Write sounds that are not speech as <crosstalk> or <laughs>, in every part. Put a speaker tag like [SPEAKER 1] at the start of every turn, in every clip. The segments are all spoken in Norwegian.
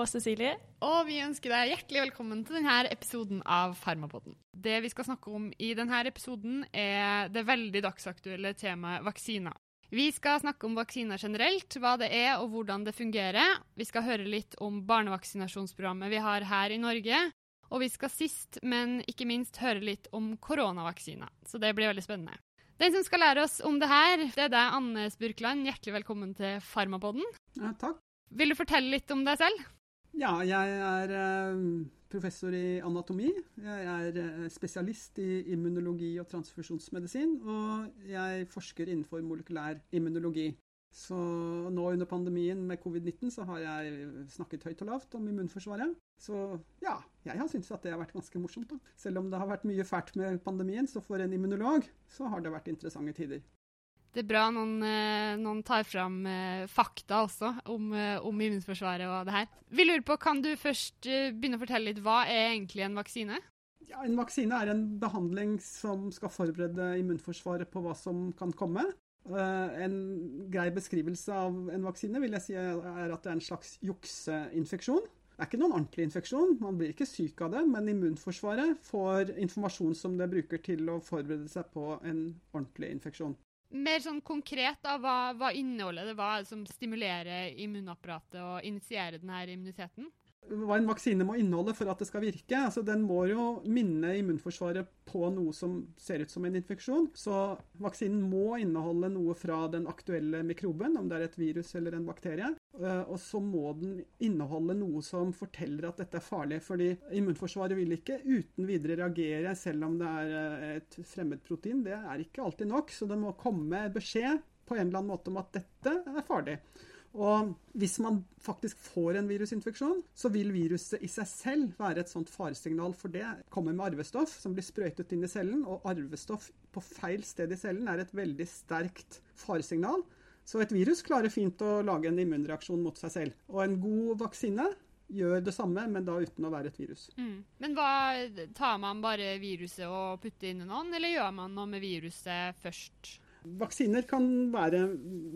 [SPEAKER 1] Og Cecilie.
[SPEAKER 2] Og vi ønsker deg hjertelig velkommen til denne episoden av Farmapodden. Det vi skal snakke om i denne episoden, er det veldig dagsaktuelle temaet vaksiner. Vi skal snakke om vaksiner generelt, hva det er og hvordan det fungerer. Vi skal høre litt om barnevaksinasjonsprogrammet vi har her i Norge. Og vi skal sist, men ikke minst, høre litt om koronavaksiner. Så det blir veldig spennende. Den som skal lære oss om det her, det er deg, Anne Spurkland. Hjertelig velkommen til Farmapodden.
[SPEAKER 3] Ja, takk.
[SPEAKER 2] Vil du fortelle litt om deg selv?
[SPEAKER 3] Ja, jeg er eh, professor i anatomi. Jeg er eh, spesialist i immunologi og transfusjonsmedisin. Og jeg forsker innenfor molekylær immunologi. Så nå under pandemien med covid-19 så har jeg snakket høyt og lavt om immunforsvaret. Så ja, jeg har syntes at det har vært ganske morsomt. da. Selv om det har vært mye fælt med pandemien, så for en immunolog så har det vært interessante tider.
[SPEAKER 2] Det er bra noen, eh, noen tar fram eh, fakta også om, eh, om, immunforsvaret og det her. Vi lurer på, Kan du først begynne å fortelle litt hva er egentlig en vaksine?
[SPEAKER 3] Ja, En vaksine er en behandling som skal forberede immunforsvaret på hva som kan komme. En grei beskrivelse av en vaksine vil jeg si er at det er en slags jukseinfeksjon. Det er ikke noen ordentlig infeksjon, man blir ikke syk av det, men immunforsvaret får informasjon som det bruker til å forberede seg på en ordentlig infeksjon.
[SPEAKER 2] Mer sånn konkret, da, hva, hva inneholder det? Hva er det som stimulerer immunapparatet og initierer denne immuniteten?
[SPEAKER 3] Hva en vaksine må inneholde for at det skal virke. Altså, den må jo minne immunforsvaret på noe som ser ut som en infeksjon. Så vaksinen må inneholde noe fra den aktuelle mikroben, om det er et virus eller en bakterie. Eh, og så må den inneholde noe som forteller at dette er farlig. fordi immunforsvaret vil ikke uten videre reagere selv om det er et fremmed protein. Det er ikke alltid nok, så det må komme beskjed på en eller annen måte om at dette er farlig. Og hvis man faktisk får en virusinfeksjon, så vil viruset i seg selv være et sånt faresignal, for det kommer med arvestoff som blir sprøytet inn i cellen, og arvestoff på feil sted i cellen er et veldig sterkt faresignal. Så et virus klarer fint å lage en immunreaksjon mot seg selv. Og en god vaksine gjør det samme, men da uten å være et virus.
[SPEAKER 2] Mm. Men hva, tar man bare viruset og putter inn i noen, eller gjør man noe med viruset først?
[SPEAKER 3] Vaksiner kan være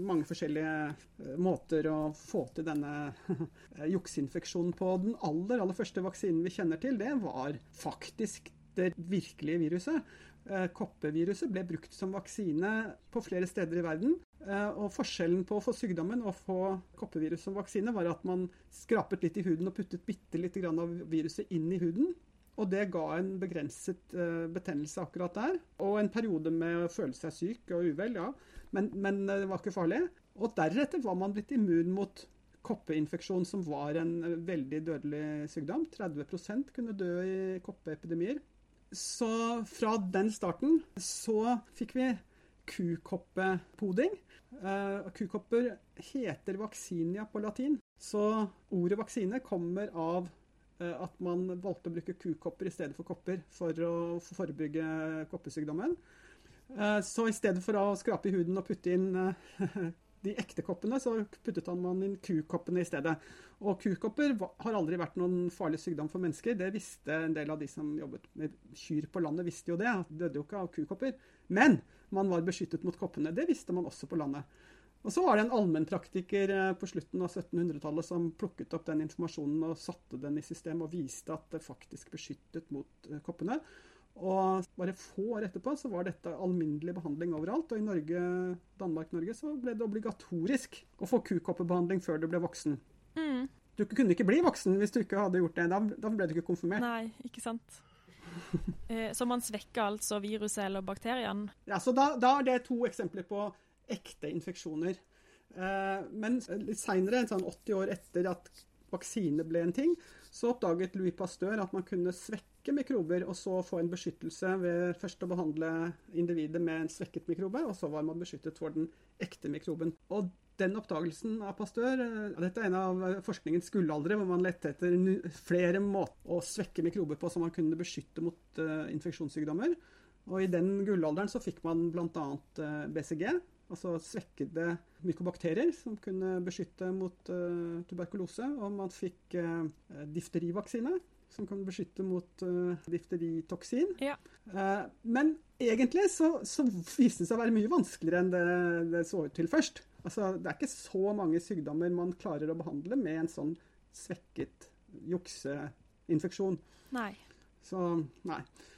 [SPEAKER 3] mange forskjellige eh, måter å få til denne eh, <laughs> jukseinfeksjonen på. Den aller, aller første vaksinen vi kjenner til, det var faktisk det virkelige viruset. Eh, koppeviruset ble brukt som vaksine på flere steder i verden. Og Forskjellen på å få sykdommen og få koppevirus som vaksine var at man skrapet litt i huden og puttet bitte litt av viruset inn i huden. Og det ga en begrenset uh, betennelse akkurat der. Og en periode med å føle seg syk og uvel, ja. Men, men, eh, det var ikke farlig. Og deretter var man blitt immun mot koppeinfeksjon, som var en eh, veldig dødelig sykdom. 30% kunne dø i koppeepidemier. Så fra den starten så fikk vi kukoppepoding. Uh, kukopper heter vaksinia på latin. Så ordet vaksine kommer av Eh, at man valgte å bruke kukopper i stedet for kopper for å forebygge koppesykdommen. Eh, så i stedet for å skrape i huden og putte inn eh, <laughs> de ekte koppene, så puttet man inn kukoppene i stedet. Og kukopper har aldri vært noen farlig sykdom for mennesker. Det visste en del av de som jobbet med kyr på landet, visste jo det. De døde jo ikke av kukopper. Men man var beskyttet mot koppene. Det visste man også på landet. Og så var det en allmennpraktiker eh, på slutten av 1700-tallet som plukket opp den informasjonen og satte den i system og viste at det faktisk beskyttet mot eh, koppene. Og bare få år etterpå så var dette alminnelig behandling overalt. Og i Norge, Danmark-Norge så ble det obligatorisk å få kukoppebehandling før du ble voksen. Mm. Du kunne ikke bli voksen hvis du ikke hadde gjort det. Da, da ble du ikke konfirmert.
[SPEAKER 1] Nei, ikke sant. <laughs> Eh, så man svekker altså viruset eller bakterien?
[SPEAKER 3] Ja, så da, da er det to eksempler på ekte infeksjoner. Eh, men litt seinere, sånn 80 år etter at vaksine ble en ting, så oppdaget Louis Pasteur at man kunne svekke mikrober og så få en beskyttelse ved først å behandle individet med en svekket mikrobe, og så var man beskyttet for den ekte mikroben. Og den oppdagelsen av Pasteur eh, Dette er en av forskningens gullaldre, hvor man lette etter flere måter å svekke mikrober på som man kunne beskytte mot uh, infeksjonssykdommer. Og i den gullalderen så fikk man bl.a. BCG, altså svekkede mykobakterier som kunne beskytte mot uh, tuberkulose. Og man fikk uh, difterivaksine, som kan beskytte mot uh, difteritoksin. Ja. Uh, men egentlig så, så, viste det seg å være mye vanskeligere enn det, det så ut til først. Altså, det er ikke så mange sykdommer man klarer å behandle med en sånn svekket jukseinfeksjon.
[SPEAKER 1] Nei.
[SPEAKER 3] Så.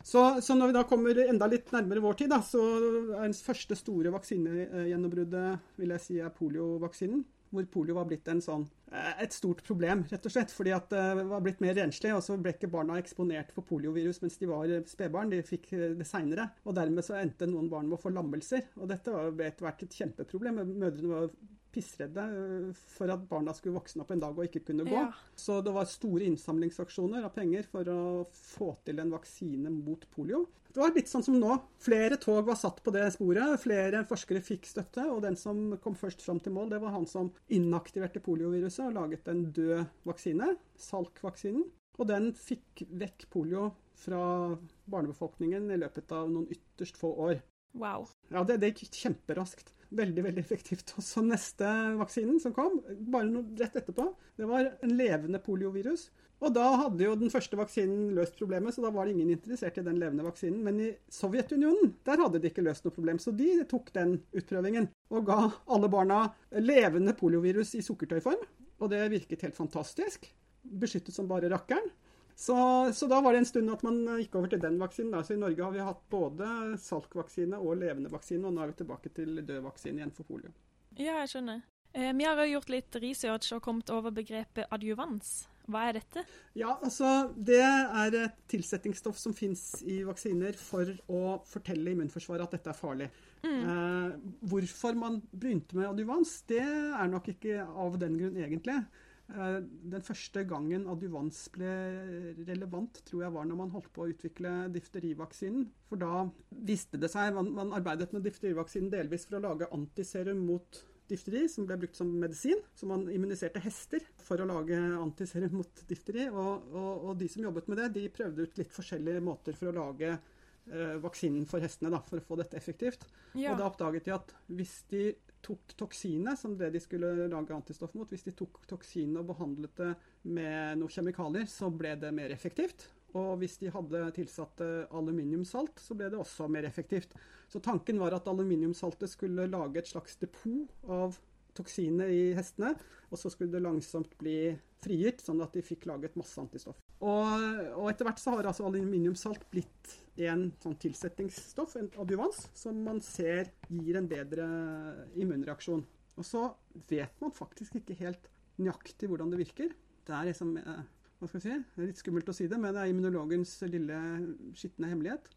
[SPEAKER 3] Så, så, når vi da kommer enda litt nærmere vår tid, da, så er den første store vaksinegjennombruddet vil jeg si er poliovaksinen. Hvor polio var blitt sånn, eh, et stort problem, rett og slett. Fordi at det var blitt mer renslig, og så ble ikke barna eksponert for poliovirus mens de var spedbarn. De fikk det seinere. Og dermed så endte noen barn med å få lammelser. Og dette etter hvert et kjempeproblem. Mødrene var pissredde øh, for at barna skulle vokse opp en dag og ikke kunne gå.
[SPEAKER 1] Ja.
[SPEAKER 3] Så det var store innsamlingsaksjoner av penger for å få til en vaksine mot polio. Det var litt sånn som nå. Flere tog var satt på det sporet. Flere forskere fikk støtte. Og den som kom først fram til mål, det var han som inaktiverte polioviruset og laget en død vaksine, Salk-vaksinen. Og den fikk vekk polio fra barnebefolkningen i løpet av noen ytterst få år.
[SPEAKER 1] Wow.
[SPEAKER 3] Ja, det, det gikk kjemperaskt. Veldig veldig effektivt. Og så neste vaksinen som kom, bare noe rett etterpå, det var en levende poliovirus. Og da hadde jo den første vaksinen løst problemet, så da var det ingen interessert i den levende vaksinen. Men i Sovjetunionen, der hadde de ikke løst noe problem, så de tok den utprøvingen. Og ga alle barna levende poliovirus i sukkertøyform. Og det virket helt fantastisk. Beskyttet som bare rakkeren. Så, så, da var det en stund at man gikk over til den vaksinen. Da. Så i Norge har vi hatt både salkvaksine og levende vaksine, og nå er vi tilbake til død vaksine igjen for polio.
[SPEAKER 1] Ja, jeg skjønner. Eh, vi har òg gjort litt research og kommet over begrepet adjuvans. Hva er dette?
[SPEAKER 3] Ja, altså Det er et tilsettingsstoff som fins i vaksiner for å fortelle immunforsvaret at dette er farlig.
[SPEAKER 1] Mm.
[SPEAKER 3] Eh, hvorfor man begynte med adjuvans, det er nok ikke av den grunn egentlig. Eh, den første gangen adjuvans ble relevant, tror jeg var når man holdt på å utvikle difterivaksinen. For da viste det seg Man, man arbeidet med difterivaksinen delvis for å lage antiserum mot difteri, som ble brukt som medisin. Så man immuniserte hester for å lage antiserum mot difteri. Og, og, og de som jobbet med det, de prøvde ut litt forskjellige måter for å lage eh, vaksinen for hestene, da, for å få dette effektivt.
[SPEAKER 1] Ja.
[SPEAKER 3] Og da oppdaget de at hvis de tok toksinet, som det de skulle lage antistoff mot, hvis de tok toksinet og behandlet det med noen kjemikalier, så ble det mer effektivt. Og hvis de hadde tilsatt eh, aluminiumsalt, så ble det også mer effektivt. Så tanken var at aluminiumsaltet skulle lage et slags depot av toksinet i hestene, og så skulle det langsomt bli frigitt, sånn at de fikk laget masse antistoff. Og, og etter hvert så har altså aluminiumsalt blitt en sånn tilsettingsstoff, en adjuvans, som man ser gir en bedre immunreaksjon. Og så vet man faktisk ikke helt nøyaktig hvordan det virker. Det er liksom eh, hva skal jeg si, det er litt skummelt å si det, men det er immunologens lille skitne hemmelighet.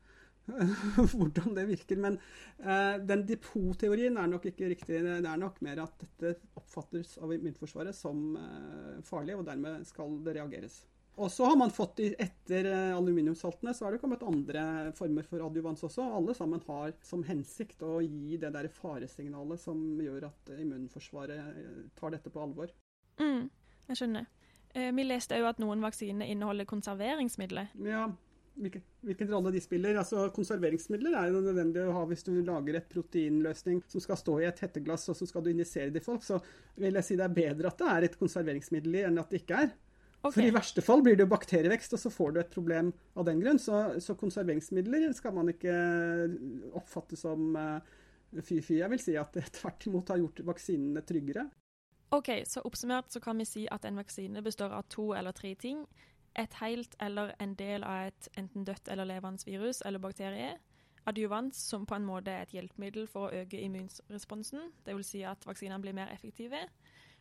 [SPEAKER 3] <laughs> hvordan det virker. Men eh, den depotteorien er nok ikke riktig. Det er nok mer at dette oppfattes av immunforsvaret som eh, farlig, og dermed skal det reageres. Og så har man fått etter aluminiumssaltene aluminiumsaltene, så er det kommet andre former for adjuvans også. Alle sammen har som hensikt å gi det der faresignalet som gjør at immunforsvaret eh, tar dette på alvor.
[SPEAKER 1] Mm, jeg skjønner. Eh, vi leste òg at noen vaksiner inneholder konserveringsmidler.
[SPEAKER 3] Ja, hvilken, hvilken, rolle de spiller. Altså, konserveringsmidler er jo nødvendig å ha hvis du lager et proteinløsning som skal stå i et hetteglass, og så skal du injisere det i folk. Så vil jeg si det er bedre at det er et konserveringsmiddel i enn at det ikke er.
[SPEAKER 1] Okay.
[SPEAKER 3] For i verste fall blir det jo bakterievekst, og så får du et problem av den grunn. Så, så konserveringsmidler skal man ikke oppfatte som fy-fy. Uh, jeg vil si at det tvert imot har gjort vaksinene tryggere.
[SPEAKER 1] Ok, så Oppsummert så kan vi si at en vaksine består av to eller tre ting. Et helt eller en del av et enten dødt eller levende virus eller bakterie. Adjuvans, som på en måte er et hjelpemiddel for å øke immunresponsen. Dvs. Si at vaksinene blir mer effektive.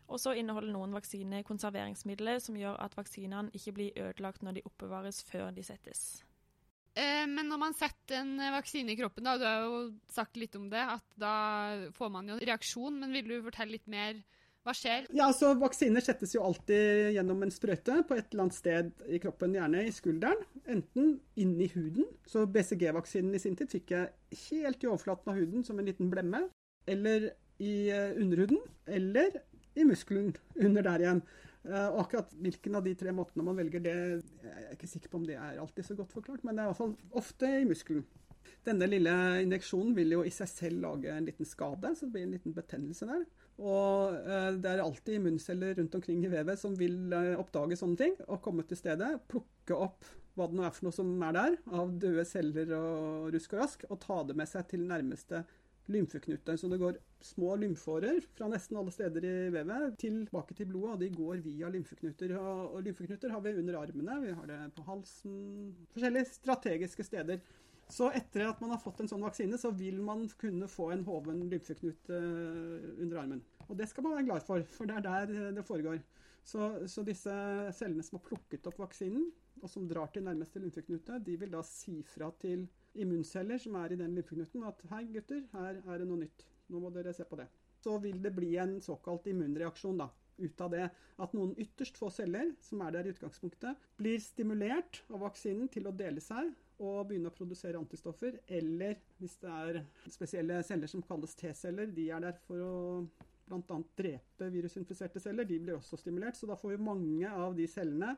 [SPEAKER 1] Og så inneholder noen vaksiner konserveringsmidler som gjør at vaksinene ikke blir ødelagt når de oppbevares før de settes.
[SPEAKER 2] Eh, men når man setter en vaksine i kroppen, da, du har jo sagt litt om det, at da får man jo en reaksjon, men vil du fortelle litt mer? Hva skjer?
[SPEAKER 3] Ja, så Vaksiner settes jo alltid gjennom en sprøyte på et eller annet sted i kroppen, gjerne i skulderen. Enten inni huden. Så BCG-vaksinen i sin tid fikk jeg helt i overflaten av huden som en liten blemme. Eller i underhuden. Eller i muskelen under der igjen. Uh, og akkurat hvilken av de tre måtene man velger, det jeg er ikke sikker på om det er alltid så godt forklart, men det er i hvert fall ofte i muskelen. Denne lille injeksjonen vil jo i seg selv lage en liten skade, så det blir en liten betennelse der. Og uh, det er alltid immunceller rundt omkring i vevet som vil uh, oppdage sånne ting, og komme til stedet, plukke opp hva det nå er for noe som er der, av døde celler og rusk og rask, og ta det med seg til nærmeste lymfeknute. Så det går små lymfårer fra nesten alle steder i vevet tilbake til blodet, og de går via lymfeknuter. Og, lymfeknuter har vi under armene, vi har det på halsen, forskjellige strategiske steder. Så etter at man har fått en sånn vaksine, så vil man kunne få en hoven lymfeknute under armen. Og det skal man være glad for, for det er der det foregår. Så, så disse cellene som har plukket opp vaksinen, og som drar til nærmeste lymfeknute, de vil da si fra til immunceller som er i den lymfeknuten at hei gutter, her er det noe nytt. Nå må dere se på det. Så vil det bli en såkalt immunreaksjon da, ut av det. At noen ytterst få celler, som er der i utgangspunktet, blir stimulert av vaksinen til å dele seg og begynne å produsere antistoffer. Eller hvis det er spesielle celler som kalles T-celler, de er der for å bl.a. drepe virusinfiserte celler. De blir også stimulert. Så da får vi mange av de cellene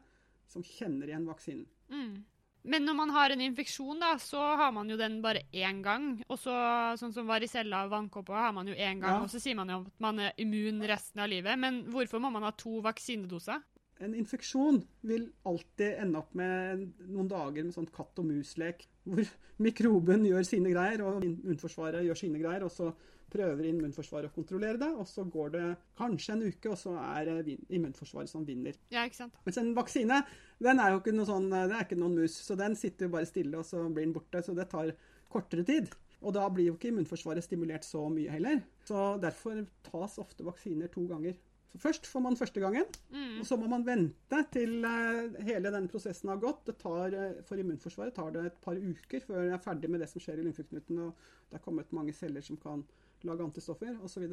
[SPEAKER 3] som kjenner igjen vaksinen.
[SPEAKER 2] Mm. Men når man har en infeksjon, da, så har man jo den bare én gang. Og så, sånn som varicella og vannkopper har man jo én gang, ja. og så sier man jo at man er immun resten av livet. Men hvorfor må man ha to vaksinedoser?
[SPEAKER 3] En infeksjon vil alltid ende opp med noen dager med sånn katt og mus-lek, hvor mikroben gjør sine greier, og immunforsvaret gjør sine greier, og så prøver immunforsvaret å kontrollere det, og så går det kanskje en uke, og så er det immunforsvaret som vinner.
[SPEAKER 2] Ja, ikke sant?
[SPEAKER 3] Mens en vaksine den er jo ikke noe sånn, det er ikke noen mus, så den sitter jo bare stille, og så blir den borte. Så det tar kortere tid. Og da blir jo ikke immunforsvaret stimulert så mye heller. Så derfor tas ofte vaksiner to ganger. Så først får man første gangen, mm. og så må man vente til uh, hele den prosessen har gått. Det tar, uh, for immunforsvaret tar det et par uker før det er ferdig med det som skjer i lymfeknuten. og Det er kommet mange celler som kan lage antistoffer osv.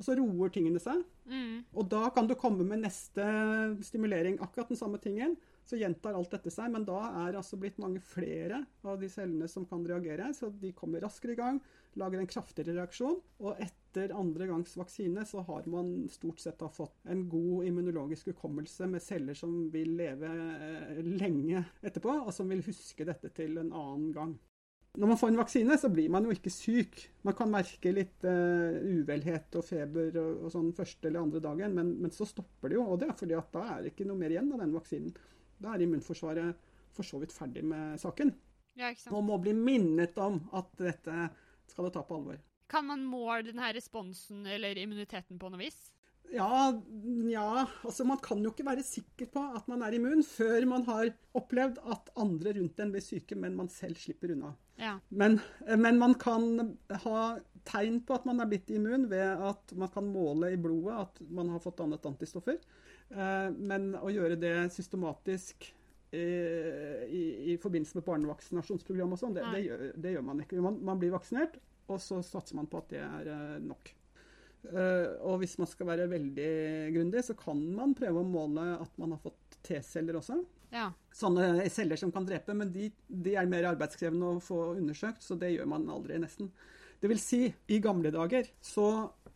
[SPEAKER 3] Og så roer tingene seg. Mm. Og da kan du komme med neste stimulering. Akkurat den samme tingen. Så gjentar alt dette seg, men da er det altså blitt mange flere av de cellene som kan reagere. Så de kommer raskere i gang, lager en kraftigere reaksjon. Og etter andre gangs vaksine så har man stort sett fått en god immunologisk hukommelse med celler som vil leve eh, lenge etterpå, og som vil huske dette til en annen gang. Når man får en vaksine, så blir man jo ikke syk. Man kan merke litt uh, uvelhet og feber og, og, sånn første eller andre dagen, men, men, så stopper det jo. Og det er fordi at da er det ikke noe mer igjen av den vaksinen. Da er immunforsvaret for så vidt ferdig med saken.
[SPEAKER 2] Ja,
[SPEAKER 3] og må bli minnet om at dette skal det ta på alvor.
[SPEAKER 2] Kan man måle denne responsen eller immuniteten på noe vis?
[SPEAKER 3] Ja, ja, altså man kan jo ikke være sikker på at man er immun før man har opplevd at andre rundt en blir syke, men man selv slipper unna.
[SPEAKER 2] Ja.
[SPEAKER 3] Men, men, man kan ha tegn på at man er blitt immun ved at man kan måle i blodet at man har fått dannet antistoffer. Eh, men å gjøre det systematisk eh, i, i forbindelse med barnevaksinasjonsprogram og sånn, det, det, det, gjør man ikke. Man, man blir vaksinert, og så satser man på at det er eh, nok. Og hvis man skal være veldig grundig, så kan man prøve å måle at man har fått T-celler også.
[SPEAKER 2] Ja.
[SPEAKER 3] Sånne celler som kan drepe, men de, de, er mer arbeidskrevende å få undersøkt, så det gjør man aldri, nesten. Det vil si, i gamle dager så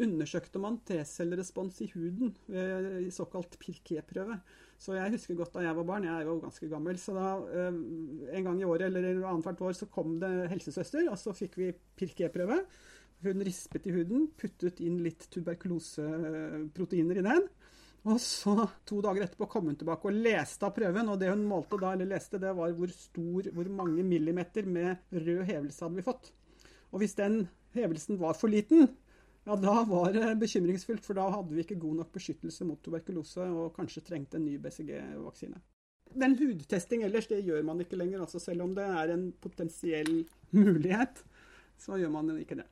[SPEAKER 3] undersøkte man T-cellerespons i huden ved såkalt Pirquet-prøve. Så jeg husker godt da jeg var barn, jeg er jo ganske gammel, så da uh, en gang i året eller annethvert år så kom det helsesøster, og så fikk vi Pirquet-prøve. Hun rispet i huden, puttet inn litt tuberkuloseproteiner i den. Og så, to dager etterpå, kom hun tilbake og leste av prøven. Og det hun målte da, eller leste, det var hvor stor, hvor mange millimeter med rød hevelse hadde vi fått. Og hvis den hevelsen var for liten, ja, da var det bekymringsfullt. For da hadde vi ikke god nok beskyttelse mot tuberkulose og kanskje trengte en ny BCG-vaksine. Den hudtesting ellers, det gjør man ikke lenger. altså Selv om det er en potensiell mulighet, så gjør man ikke det.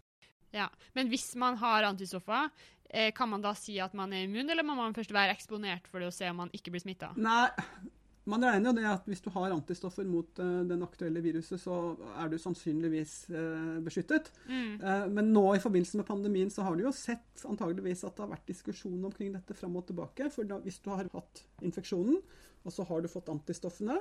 [SPEAKER 2] Ja, Men hvis man har antistoffer, eh, kan man da si at man er immun, eller må man først være eksponert for det og se om man ikke blir smitta?
[SPEAKER 3] Nei, man regner jo det at hvis du har antistoffer mot uh, den aktuelle viruset, så er du sannsynligvis uh, beskyttet. Mm. Uh, men nå i forbindelse med pandemien så har du jo sett antageligvis at det har vært diskusjon omkring dette fram og tilbake. For da, hvis du har hatt infeksjonen, og så har du fått antistoffene,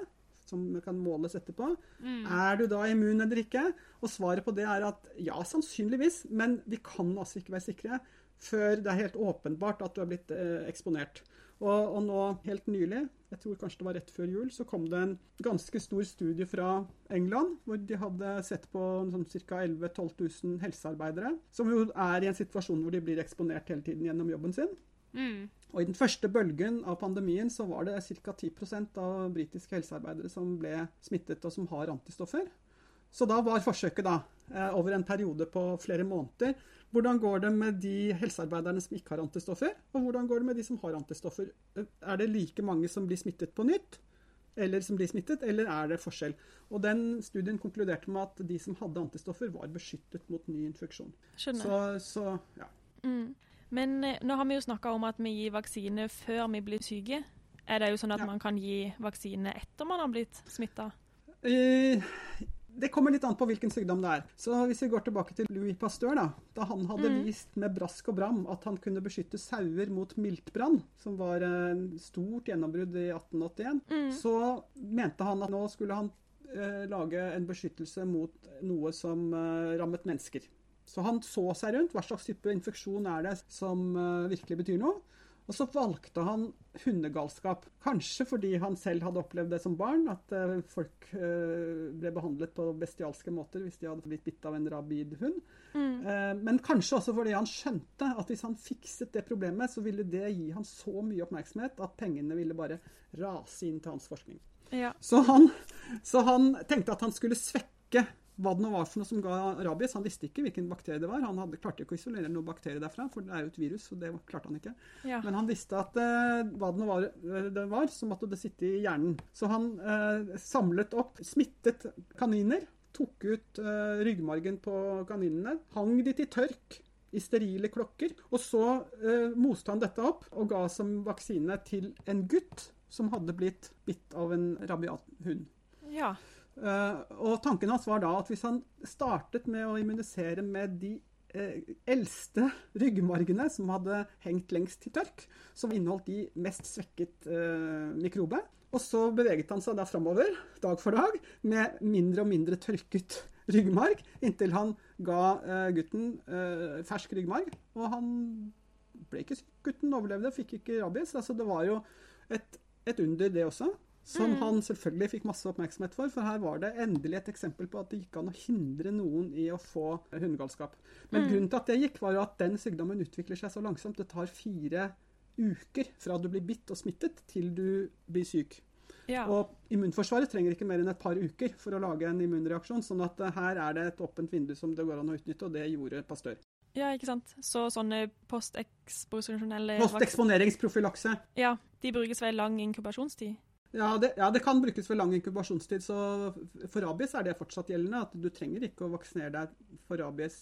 [SPEAKER 3] som kan måles etterpå. Mm. Er du da immun eller ikke? Og svaret på det er at ja, sannsynligvis, men vi kan altså ikke være sikre før det er helt åpenbart at du er blitt eh, eksponert. Og, og, nå helt nylig, jeg tror kanskje det var rett før jul, så kom det en ganske stor studie fra England, hvor de hadde sett på sånn ca. 11 000-12 000 helsearbeidere, som jo er i en situasjon hvor de blir eksponert hele tiden gjennom jobben sin.
[SPEAKER 2] Mm.
[SPEAKER 3] Og I den første bølgen av pandemien så var det ca. 10% av britiske helsearbeidere som ble smittet og som har antistoffer. Så da var forsøket da eh, over en periode på flere måneder. Hvordan går det med de helsearbeiderne som ikke har antistoffer, og hvordan går det med de som har antistoffer? Er det like mange som blir smittet på nytt, eller som blir smittet, eller er det forskjell? Og den studien konkluderte med at de som hadde antistoffer, var beskyttet mot ny infeksjon.
[SPEAKER 1] Skjønner.
[SPEAKER 3] Så, så ja.
[SPEAKER 1] Mm. Men eh, nå har vi jo snakka om at vi gir vaksine før vi blir syke. Er det jo sånn at
[SPEAKER 3] Ja.
[SPEAKER 1] man kan gi vaksine etter man har blitt smitta?
[SPEAKER 3] Eh, Det kommer litt an på hvilken sykdom det er. Så hvis vi går tilbake til Louis Pasteur, da, da han hadde
[SPEAKER 1] Mm.
[SPEAKER 3] vist med brask og bram at han kunne beskytte sauer mot miltbrann, som var en stort gjennombrudd i 1881,
[SPEAKER 1] Mm.
[SPEAKER 3] så mente han at nå skulle han eh, lage en beskyttelse mot noe som eh, rammet mennesker. Så han så seg rundt. Hva slags type infeksjon er det som eh, virkelig betyr noe? Og så valgte han hundegalskap. Kanskje fordi han selv hadde opplevd det som barn, at eh, folk eh, ble behandlet på bestialske måter hvis de hadde blitt bitt av en rabid hund.
[SPEAKER 1] Mm.
[SPEAKER 3] Eh, men kanskje også fordi han skjønte at hvis han fikset det problemet, så ville det gi han så mye oppmerksomhet at pengene ville bare rase inn til hans forskning.
[SPEAKER 1] Ja.
[SPEAKER 3] Så han, så han tenkte at han skulle svekke hva det nå var for noe som ga rabies. Han visste ikke hvilken bakterie det var. Han hadde, klarte ikke å isolere noen bakterie derfra, for det er jo et virus, så det klarte han ikke.
[SPEAKER 1] ja.
[SPEAKER 3] Men han visste at eh, hva det nå var, eh, det var, så måtte det sitte i hjernen. Så han eh, samlet opp smittet kaniner, tok ut eh, ryggmargen på kaninene, hang de til tørk i sterile klokker, og så eh, moste han dette opp og ga som vaksine til en gutt som hadde blitt bitt av en rabiat hund.
[SPEAKER 1] ja.
[SPEAKER 3] Eh, og tanken hans var da at hvis han startet med å immunisere med de eh, eldste ryggmargene som hadde hengt lengst til tørk, som inneholdt de mest svekket eh, mikrobe. Og så beveget han seg da framover, dag for dag, med mindre og mindre tørket ryggmarg, inntil han ga eh, gutten fersk ryggmarg. Og han ble ikke syk. Gutten overlevde, fikk ikke rabies. Altså, det var jo et, et under, det også. Som
[SPEAKER 1] Mm.
[SPEAKER 3] han selvfølgelig fikk masse oppmerksomhet for, for her var det endelig et eksempel på at det gikk an å hindre noen i å få hundegalskap. Men
[SPEAKER 1] Mm.
[SPEAKER 3] grunnen til at det gikk, var jo at den sykdommen utvikler seg så langsomt. Det tar fire uker fra du blir bitt og smittet, til du blir syk.
[SPEAKER 1] ja.
[SPEAKER 3] Og immunforsvaret trenger ikke mer enn et par uker for å lage en immunreaksjon. sånn at eh, her er det et åpent vindu som det går an å utnytte, og det gjorde Pastør.
[SPEAKER 1] ja, ikke sant. Så sånne posteksposisjonelle
[SPEAKER 3] Posteksponeringsprofylakse.
[SPEAKER 1] Ja, de brukes ved lang inkubasjonstid.
[SPEAKER 3] Ja det, ja, det kan brukes ved lang inkubasjonstid. Så for rabies er det fortsatt gjeldende. At du trenger ikke å vaksinere deg for rabies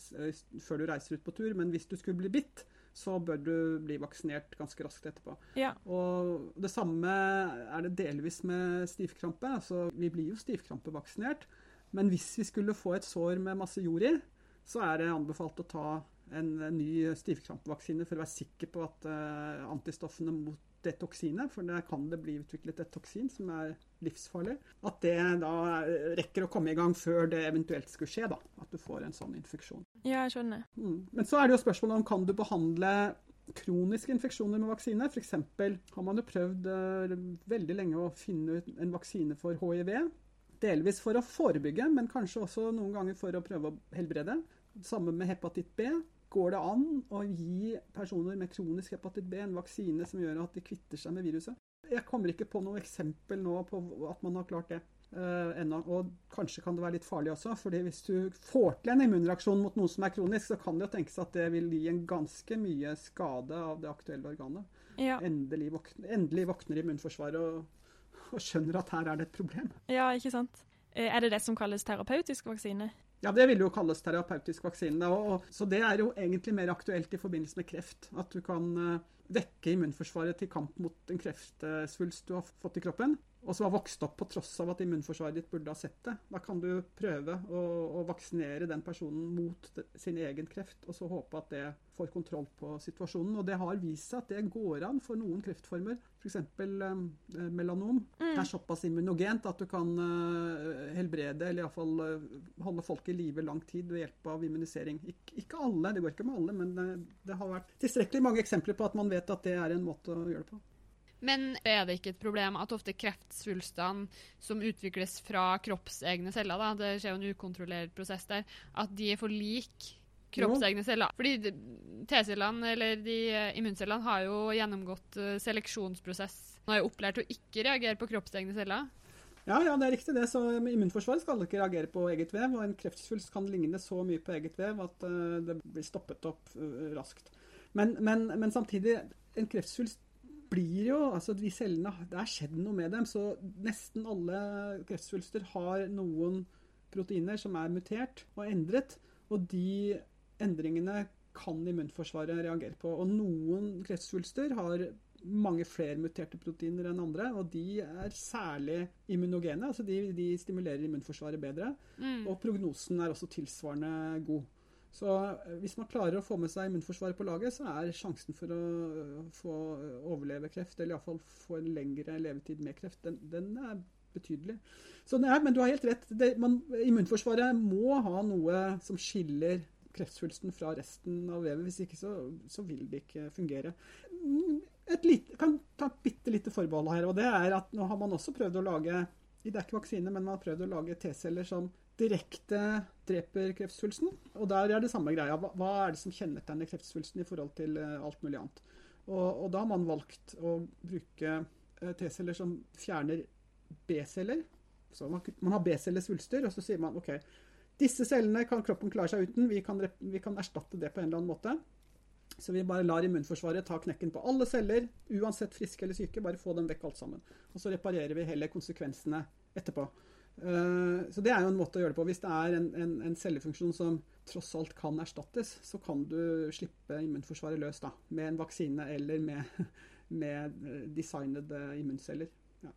[SPEAKER 3] før du reiser ut på tur. Men hvis du skulle bli bitt, så bør du bli vaksinert ganske raskt etterpå.
[SPEAKER 1] Ja.
[SPEAKER 3] Og det samme er det delvis med stivkrampe. Altså, vi blir jo stivkrampevaksinert. Men hvis vi skulle få et sår med masse jord i, så er det anbefalt å ta en, ny stivkrampevaksine for å være sikker på at antistoffene mot det toksinet, for der kan det bli utviklet et toksin som er livsfarlig, at det da rekker å komme i gang før det eventuelt skulle skje, da. At du får en sånn infeksjon.
[SPEAKER 1] ja, jeg skjønner.
[SPEAKER 3] Mm. Men så er det jo spørsmålet om kan du behandle kroniske infeksjoner med vaksine. F.eks. har man jo prøvd eh, veldig lenge å finne ut en vaksine for hiv. Delvis for å forebygge, men kanskje også noen ganger for å prøve å helbrede. Samme med hepatitt B. Går det an å gi personer med kronisk hepatitt B en vaksine som gjør at de kvitter seg med viruset? Jeg kommer ikke på noe eksempel nå på at man har klart det uh, ennå. Og kanskje kan det være litt farlig også, fordi hvis du får til en immunreaksjon mot noe som er kronisk, så kan det jo tenkes at det vil gi en ganske mye skade av det aktuelle organet.
[SPEAKER 1] Ja.
[SPEAKER 3] Endelig, våkner, endelig våkner immunforsvaret og, og skjønner at her er det et problem.
[SPEAKER 1] ja, ikke sant. Eh, Er det det som kalles terapeutisk vaksine?
[SPEAKER 3] Ja, det vil jo kalles terapeutisk vaksine. Og, så det er jo egentlig mer aktuelt i forbindelse med kreft. At du kan eh, vekke immunforsvaret til kamp mot en kreftsvulst du har fått i kroppen, og som har vokst opp på tross av at immunforsvaret ditt burde ha sett det. Da kan du prøve å, å vaksinere den personen mot sin egen kreft, og så håpe at det får kontroll på situasjonen. Og det har vist seg at det går an for noen kreftformer, f.eks. Eh, melanom. Det er såpass immunogent at du kan eh, helbrede, eller iallfall eh, holde folk i live lang tid ved hjelp av immunisering. Ik ikke alle, det går ikke med alle, men det, det har vært tilstrekkelig mange eksempler på at man vet at det er en måte å gjøre det på.
[SPEAKER 2] Men er det ikke et problem at ofte kreftsvulstene som utvikles fra kroppsegne celler, da, det skjer jo en ukontrollert prosess der, at de er for lik kroppsegne celler? Fordi T-cellene, eller de eh, immuncellene, har jo gjennomgått eh, seleksjonsprosess. Nå er jo opplært å ikke reagere på kroppsegne celler.
[SPEAKER 3] Ja, ja, det er riktig det. Så immunforsvaret skal ikke reagere på eget vev, og en kreftsvulst kan ligne så mye på eget vev at det blir stoppet opp raskt. Men, men, men, samtidig, en kreftsvulst blir jo Altså, de cellene Det er skjedd noe med dem, så nesten alle kreftsvulster har noen proteiner som er mutert og endret, og de endringene kan immunforsvaret reagere på. Og noen kreftsvulster har mange flere muterte proteiner enn andre, og de er særlig immunogene. altså De, de stimulerer immunforsvaret bedre. Mm. Og prognosen er også tilsvarende god. Så eh, hvis man klarer å få med seg immunforsvaret på laget, så er sjansen for å få overleve kreft, eller iallfall få en lengre levetid med kreft, den, den er betydelig. Så er, men du har helt rett. Det, man, immunforsvaret må ha noe som skiller kreftsvulsten fra resten av vevet. Hvis ikke så, så vil det ikke fungere. Et lite, kan ta et bitte lite forbehold her. og det er at Nå har man også prøvd å lage det er ikke vaksine, men man har prøvd å lage T-celler som direkte dreper kreftsvulsten. Og der er det samme greia. Hva, er det som kjennetegner kreftsvulsten i forhold til uh, alt mulig annet? Og, og, da har man valgt å bruke uh, T-celler som fjerner B-celler. Så man, man har B-cellesvulster, og så sier man OK, disse cellene kan kroppen klare seg uten. Vi kan, vi kan, erstatte det på en eller annen måte. Så vi bare lar immunforsvaret ta knekken på alle celler, uansett friske eller syke. Bare få dem vekk alt sammen. Og så reparerer vi heller konsekvensene etterpå. Uh, så det er jo en måte å gjøre det på. Hvis det er en, en, en, cellefunksjon som tross alt kan erstattes, så kan du slippe immunforsvaret løs da, med en vaksine eller med, <laughs> med designede immunceller. Ja.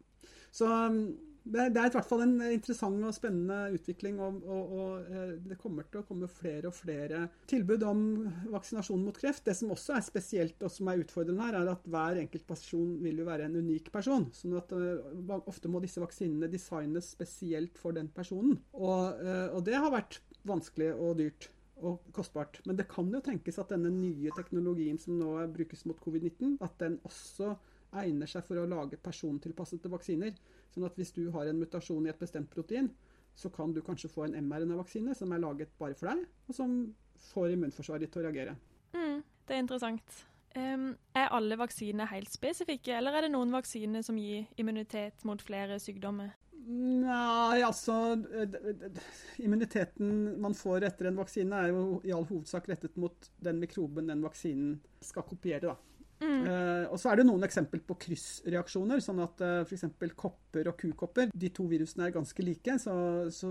[SPEAKER 3] Så um, det, er i hvert fall en interessant og spennende utvikling. Og, og, og, eh, det kommer til å komme flere og flere tilbud om vaksinasjon mot kreft. Det som også er spesielt og som er utfordrende her, er at hver enkelt person vil jo være en unik person. sånn at uh, ofte må disse vaksinene designes spesielt for den personen. Og, uh, og det har vært vanskelig og dyrt og kostbart. Men det kan jo tenkes at denne nye teknologien som nå brukes mot covid-19, at den også egner seg for å lage persontilpassede vaksiner. Sånn at hvis du har en mutasjon i et bestemt protein, så kan du kanskje få en mRNA-vaksine som er laget bare for deg, og som får immunforsvaret ditt til å reagere.
[SPEAKER 1] Mm, det er interessant. Um, er alle vaksiner helt spesifikke, eller er det noen vaksiner som gir immunitet mot flere sykdommer?
[SPEAKER 3] Nei, altså Immuniteten man får etter en vaksine, er jo i all hovedsak rettet mot den mikroben den vaksinen skal kopiere. da. Uh, og så er det noen eksempel på kryssreaksjoner. sånn at uh, f.eks. kopper og kukopper, de to virusene er ganske like. Så, så,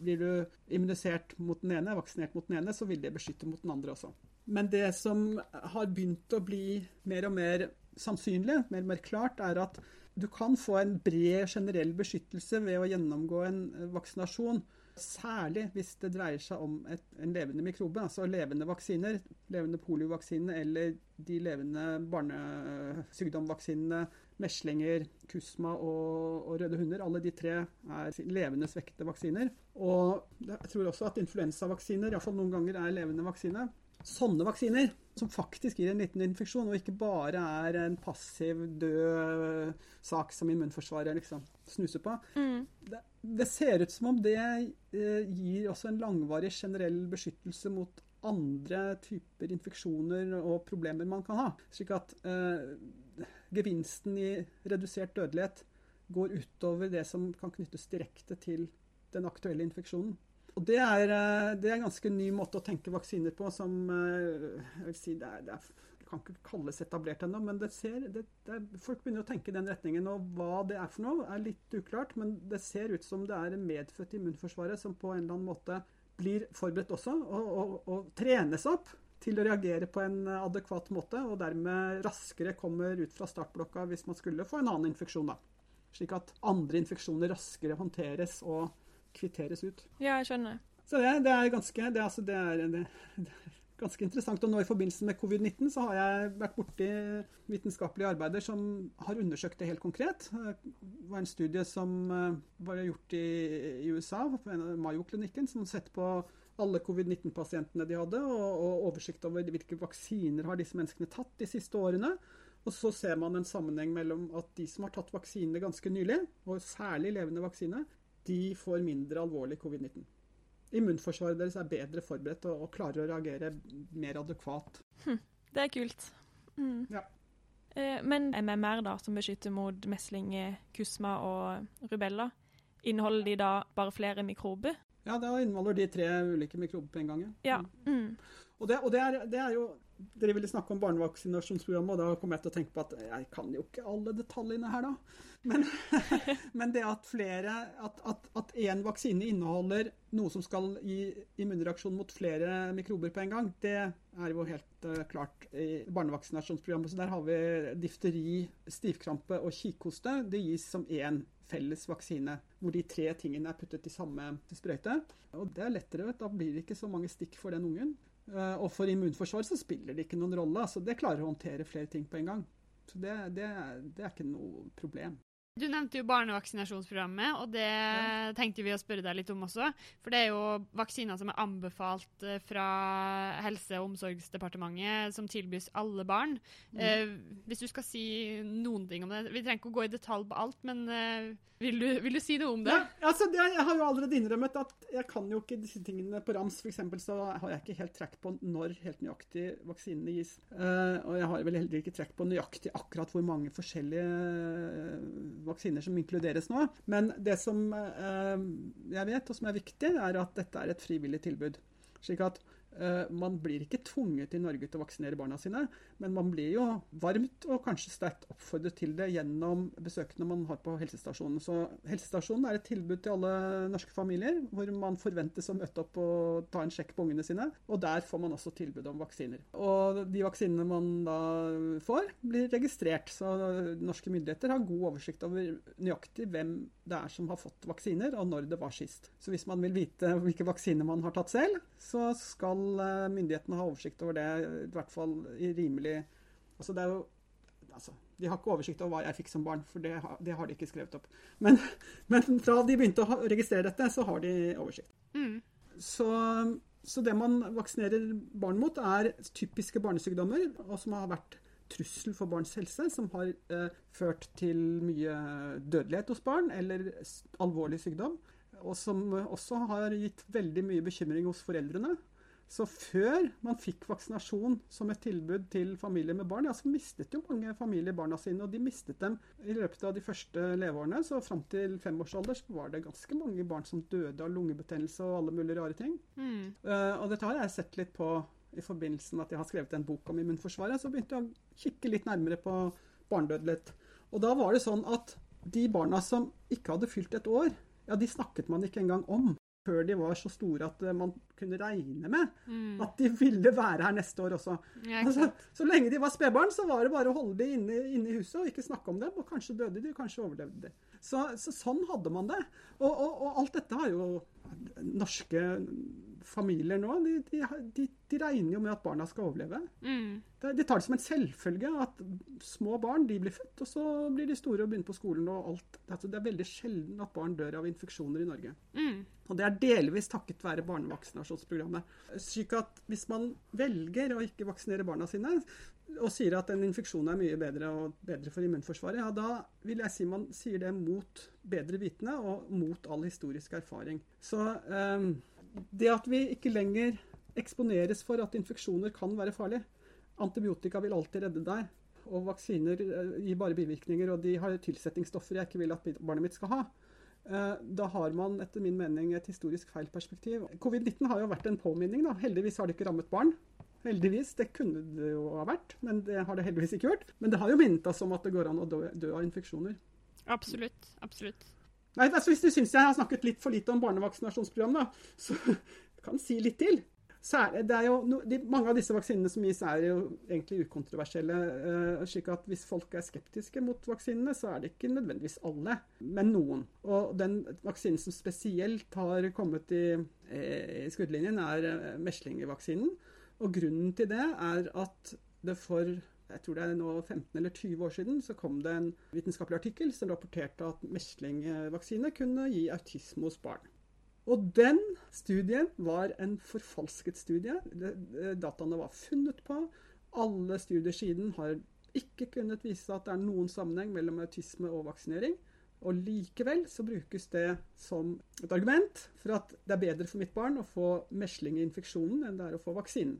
[SPEAKER 3] blir du immunisert mot den ene, vaksinert mot den ene, så vil det beskytte mot den andre også. Men det som har begynt å bli mer og mer sannsynlig, mer og mer klart, er at du kan få en bred generell beskyttelse ved å gjennomgå en vaksinasjon Særlig hvis det dreier seg om et, en levende mikrobe, altså levende vaksiner. Levende poliovaksine eller de levende barnesykdomvaksinene. Meslinger, kusma og, og, røde hunder. Alle de tre er levende svekkede vaksiner. Og jeg tror også at influensavaksiner iallfall noen ganger er levende vaksine. Sånne vaksiner, som faktisk gir en liten infeksjon, og ikke bare er en passiv, død sak som immunforsvaret liksom snuser på, mm. det, det, ser ut som om det eh, gir også en langvarig generell beskyttelse mot andre typer infeksjoner og problemer man kan ha. Slik at eh, gevinsten i redusert dødelighet går utover det som kan knyttes direkte til den aktuelle infeksjonen. Og det er, eh, det er, en ganske ny måte å tenke vaksiner på som eh, jeg vil si, det, er, det, kan ikke kalles etablert ennå, men ser, folk begynner å tenke i den retningen. Og hva det er for noe, er litt uklart, men det ser ut som det er medfødt immunforsvaret som på en eller annen måte blir forberedt også, og, og, og trenes opp til å reagere på en adekvat måte, og dermed raskere kommer ut fra startblokka hvis man skulle få en annen infeksjon. da. Slik at andre infeksjoner raskere håndteres og kvitteres ut.
[SPEAKER 1] Ja, jeg skjønner.
[SPEAKER 3] Så det, det er ganske det, altså, det, er, det, er ganske interessant. Og nå i forbindelse med covid-19 så har jeg vært borti vitenskapelige arbeider som har undersøkt det helt konkret. Det var en studie som eh, var gjort i, i USA, på Mayo-klinikken, som sett på alle covid-19-pasientene de hadde, og, og, oversikt over hvilke vaksiner har disse menneskene tatt de siste årene. Og så ser man en sammenheng mellom at de som har tatt vaksinene ganske nylig, og særlig levende vaksine, de får mindre alvorlig covid-19. Immunforsvaret deres er bedre forberedt og, og klarer å reagere mer adekvat.
[SPEAKER 1] Hm, det er kult. Mm.
[SPEAKER 3] Ja.
[SPEAKER 1] Eh, men MMR, da, som beskytter mot mesling, kusma og rubella, inneholder de da bare flere mikrober?
[SPEAKER 3] Ja, da inneholder de tre ulike mikrober på en gang.
[SPEAKER 1] Ja. Mm.
[SPEAKER 3] Og, det, og det, er, det, er, jo Dere ville snakke om barnevaksinasjonsprogrammet, og da kom jeg til å tenke på at jeg kan jo ikke alle detaljene her, da. Men, <laughs> men det at flere At, én vaksine inneholder noe som skal gi immunreaksjon mot flere mikrober på en gang, det er jo helt uh, klart i barnevaksinasjonsprogrammet. Så der har vi difteri, stivkrampe og kikhoste. Det gis som én felles vaksine, hvor de tre tingene er puttet i samme sprøyte. Og det er lettere, da blir det ikke så mange stikk for den ungen. Uh, og for immunforsvaret så spiller det ikke noen rolle. altså Det klarer å håndtere flere ting på en gang. Så det, det, det er ikke noe problem.
[SPEAKER 2] Du nevnte jo barnevaksinasjonsprogrammet, og det ja. tenkte vi å spørre deg litt om også. For det er jo vaksiner som er anbefalt eh, fra Helse- og omsorgsdepartementet, som tilbys alle barn. Mm. Eh, hvis du skal si noen ting om det Vi trenger ikke å gå i detalj på alt, men eh, vil, du, vil, du, si noe om det?
[SPEAKER 3] Ja, altså det, Jeg har jo allerede innrømmet at jeg kan jo ikke disse tingene på rams. For eksempel, så har jeg ikke helt trekk på når helt nøyaktig vaksinene gis. Eh, og jeg har vel heller ikke trekk på nøyaktig akkurat hvor mange forskjellige vaksiner som inkluderes nå. Men det som eh, jeg vet, og som er viktig, er at dette er et frivillig tilbud. Slik at man blir ikke tvunget i Norge til å vaksinere barna sine, men man blir jo varmt og kanskje sterkt oppfordret til det gjennom besøkene man har på helsestasjonen. Så helsestasjonen er et tilbud til alle norske familier, hvor man forventes å møte opp og ta en sjekk på ungene sine. Og der får man også tilbud om vaksiner. Og de vaksinene man da får, blir registrert. Så norske myndigheter har god oversikt over nøyaktig hvem det er som har fått vaksiner, og når det var sist. Så hvis man vil vite hvilke vaksiner man har tatt selv, så skal Eh, myndighetene ha oversikt over det, i hvert fall i rimelig Altså det er jo altså, De har ikke oversikt over hva jeg fikk som barn, for det har, det har de ikke skrevet opp. Men, <laughs> men, fra de begynte å registrere dette, så har de oversikt. Mm. Så, så, det man vaksinerer barn mot, er typiske barnesykdommer, og som har vært trussel for barns helse, som har eh, ført til mye dødelighet hos barn, eller alvorlig sykdom. Og som også har gitt veldig mye bekymring hos foreldrene. Så før man fikk vaksinasjon som et tilbud til familier med barn, ja, så mistet jo mange familier barna sine. Og de mistet dem i løpet av de første leveårene. Så fram til femårsalder så var det ganske mange barn som døde av lungebetennelse og alle mulige rare ting. Mm. Uh, og dette har jeg sett litt på i forbindelse med at jeg har skrevet en bok om immunforsvaret. Så begynte jeg å kikke litt nærmere på barnedødelighet. Og da var det sånn at de barna som ikke hadde fylt et år, ja, de snakket man ikke engang om før de var så store at eh, man kunne regne med mm. at de ville være her neste år også. Ja, altså, så lenge de var spedbarn, så var det bare å holde de inne, inne, i huset og ikke snakke om dem. Og kanskje døde de, kanskje overlevde de. Så, så sånn hadde man det. Og, og, og, alt dette har jo norske familier nå, de, de, de, de, regner jo med at barna skal overleve. Mm. De, tar det som en selvfølge at små barn de blir født, og så blir de store og begynner på skolen. og alt. Altså, det er veldig sjelden at barn dør av infeksjoner i Norge. Mm. Og det er delvis takket være barnevaksinasjonsprogrammet. Slik at hvis man velger å ikke vaksinere barna sine, og sier at en infeksjon er mye bedre og bedre for immunforsvaret, ja, da vil jeg si man sier det mot bedre vitende og mot all historisk erfaring. Så um, det at vi ikke lenger eksponeres for at infeksjoner kan være farlig Antibiotika vil alltid redde deg. Og vaksiner eh, gir bare bivirkninger, og de har tilsetningsstoffer jeg ikke vil at barnet mitt skal ha. Eh, da har man etter min mening et historisk feil perspektiv. Covid-19 har jo vært en påminning. da. Heldigvis har det ikke rammet barn. Heldigvis. Det kunne det jo ha vært, men det har det heldigvis ikke gjort. Men det har jo minnet oss om at det går an å dø, dø av infeksjoner.
[SPEAKER 2] Absolutt. Absolutt.
[SPEAKER 3] Nei, altså Hvis du syns jeg har snakket litt for lite om barnevaksinasjonsprogram, da, så <laughs> kan si litt til. Særlig, det er jo, no, de, mange av disse vaksinene som gis, er jo egentlig ukontroversielle. Uh, slik at hvis folk er skeptiske mot vaksinene, så er det ikke nødvendigvis alle, men noen. Og den vaksinen som spesielt har kommet i, eh, i skuddlinjen, er uh, meslingevaksinen. Og grunnen til det er at det for jeg tror det er nå 15 eller 20 år siden, så kom det en vitenskapelig artikkel som rapporterte at meslingvaksine kunne gi autisme hos barn. Og den studien var en forfalsket studie. Dataene var funnet på. Alle studier siden har ikke kunnet vise at det er noen sammenheng mellom autisme og vaksinering. Og likevel så brukes det som et argument for at det er bedre for mitt barn å få mesling i infeksjonen enn det er å få vaksinen.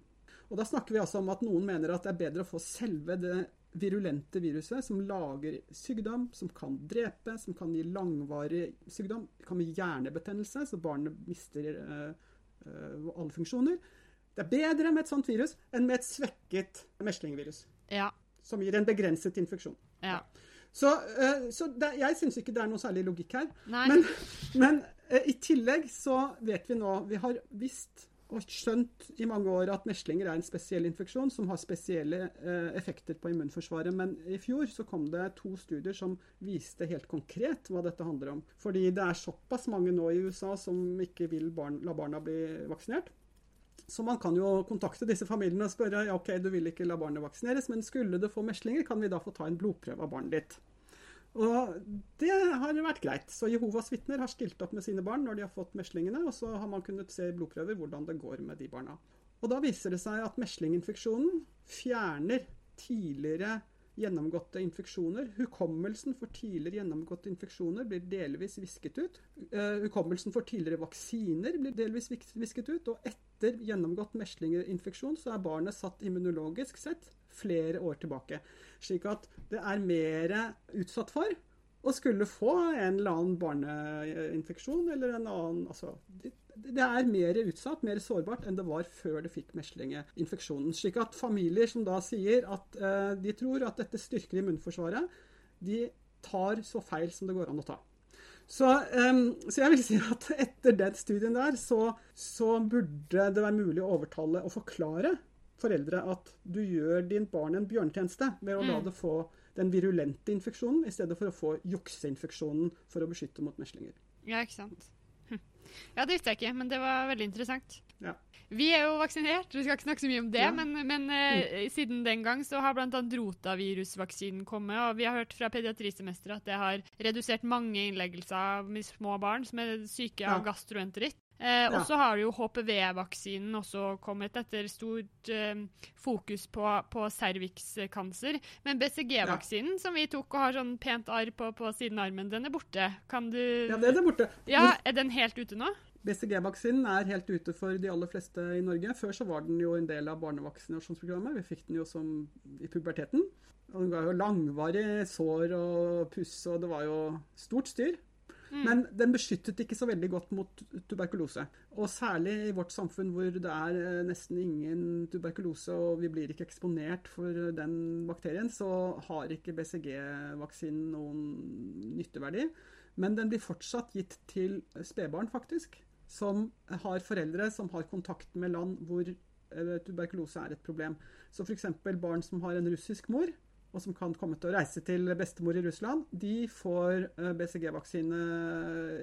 [SPEAKER 3] Og da snakker vi altså om at noen mener at det er bedre å få selve det virulente viruset som lager sykdom, som kan drepe, som kan gi langvarig sykdom. Det kan gi hjernebetennelse, så barnet mister uh, uh, alle funksjoner. Det er bedre med et sånt virus enn med et svekket meslingvirus.
[SPEAKER 2] Ja.
[SPEAKER 3] Som gir en begrenset infeksjon.
[SPEAKER 2] Ja.
[SPEAKER 3] Så, uh, så det, jeg syns ikke det er noe særlig logikk her.
[SPEAKER 2] Nei.
[SPEAKER 3] Men, men i tillegg så vet vi nå Vi har visst skjønt i mange år at meslinger er en spesiell infeksjon som har spesielle eh, effekter på immunforsvaret. Men i fjor så kom det to studier som viste helt konkret hva dette handler om. Fordi det er såpass mange nå i USA som ikke vil barn, la barna bli vaksinert. Så man kan jo kontakte disse familiene og spørre ja, ok, du vil ikke la barnet vaksineres, men skulle du få meslinger, kan vi da få ta en blodprøve av barnet ditt? Og det har vært greit. Så Jehovas vitner har stilt opp med sine barn når de har fått meslingene, og så har man kunnet se i blodprøver hvordan det går med de barna. Og da viser det seg at meslinginfeksjonen fjerner tidligere gjennomgåtte infeksjoner. Hukommelsen for tidligere gjennomgåtte infeksjoner blir delvis visket ut. Uh, hukommelsen for tidligere vaksiner blir delvis visket ut. Og etter gjennomgått meslinginfeksjon, så er barnet satt immunologisk sett flere år tilbake. Slik at det er mer utsatt for å skulle få en eller annen barneinfeksjon eller en annen altså, det, er mer utsatt, mer sårbart enn det var før det fikk meslingeinfeksjonen. Slik at familier som da sier at uh, de tror at dette styrker immunforsvaret, de tar så feil som det går an å ta. Så, um, så, jeg vil si at etter den studien der, så, så, burde det være mulig å overtale og forklare foreldre at du gjør din barn en bjørnetjeneste ved å mm. la det få den virulente infeksjonen i stedet for å få jukseinfeksjonen for å beskytte mot meslinger.
[SPEAKER 2] Ja, ikke sant. Hm. Ja, det visste jeg ikke, men det var veldig interessant.
[SPEAKER 3] Ja.
[SPEAKER 2] Vi er jo vaksinert, vi skal ikke snakke så mye om det, ja. men, men uh, siden den gang så har bl.a. rotavirusvaksinen kommet, og vi har hørt fra pediatrisemesteret at det har redusert mange innleggelser med små barn som er syke av gastroenteritt. Eh, og så har jo HPV-vaksinen også kommet etter stort eh, fokus på, på cervixkancer. Men BCG-vaksinen, ja. som vi tok og har sånn pent arr på, på siden av armen, den er borte. Kan du
[SPEAKER 3] Ja, den er borte.
[SPEAKER 2] Ja, Er den helt ute nå?
[SPEAKER 3] BCG-vaksinen er helt ute for de aller fleste i Norge. Før så var den jo en del av barnevaksinasjonsprogrammet. Vi fikk den jo som i puberteten. Og den ga jo langvarig sår og puss, og det var jo stort styr. Mm. Men den beskyttet ikke så veldig godt mot tuberkulose. Og særlig i vårt samfunn hvor det er eh, nesten ingen tuberkulose og vi blir ikke eksponert for eh, den bakterien, så har ikke BCG-vaksinen noen nytteverdi. Men den blir fortsatt gitt til spedbarn, faktisk. Som har foreldre som har kontakt med land hvor eh, tuberkulose er et problem. Så f.eks. barn som har en russisk mor, og som kan komme til å reise til bestemor i Russland, de får eh, BCG-vaksine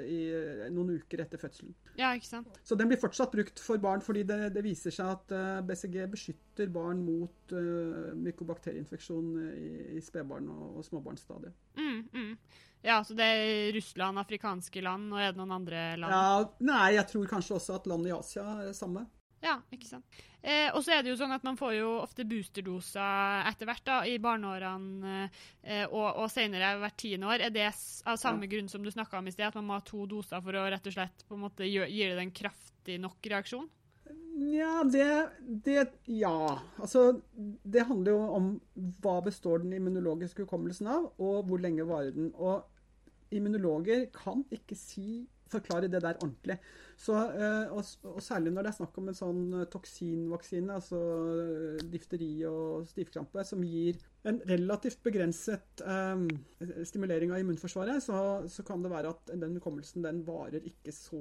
[SPEAKER 3] eh, noen uker etter fødselen.
[SPEAKER 2] Ja, ikke sant?
[SPEAKER 3] Så den blir fortsatt brukt for barn, fordi det, det viser seg at eh, BCG beskytter barn mot uh, mykobakterieinfeksjon i, i spedbarn og, og småbarnsstadiet.
[SPEAKER 2] Mm, mm. Ja, så det er Russland, afrikanske land, og er det noen andre land?
[SPEAKER 3] Ja, Nei, jeg tror kanskje også at land i Asia er det samme.
[SPEAKER 2] Ja, ikke sant. Eh, og så er det jo sånn at man får jo ofte boosterdoser etter hvert da, i barneårene eh, og, og senere hvert tiende år. Er det av samme ja. grunn som du snakka om i sted, at man må ha to doser for å rett og slett på en måte gi det en kraftig nok reaksjon?
[SPEAKER 3] Ja, det, det, Ja. Altså, det handler jo om hva består den immunologiske hukommelsen av, og hvor lenge varer den. Og immunologer kan ikke si forklare det der ordentlig. Så, eh, og, og, særlig når det er snakk om en sånn eh, toksinvaksine, altså eh, difteri og stivkrampe, som gir en relativt begrenset um, stimulering av immunforsvaret, så, så, kan det være at den hukommelsen den varer ikke så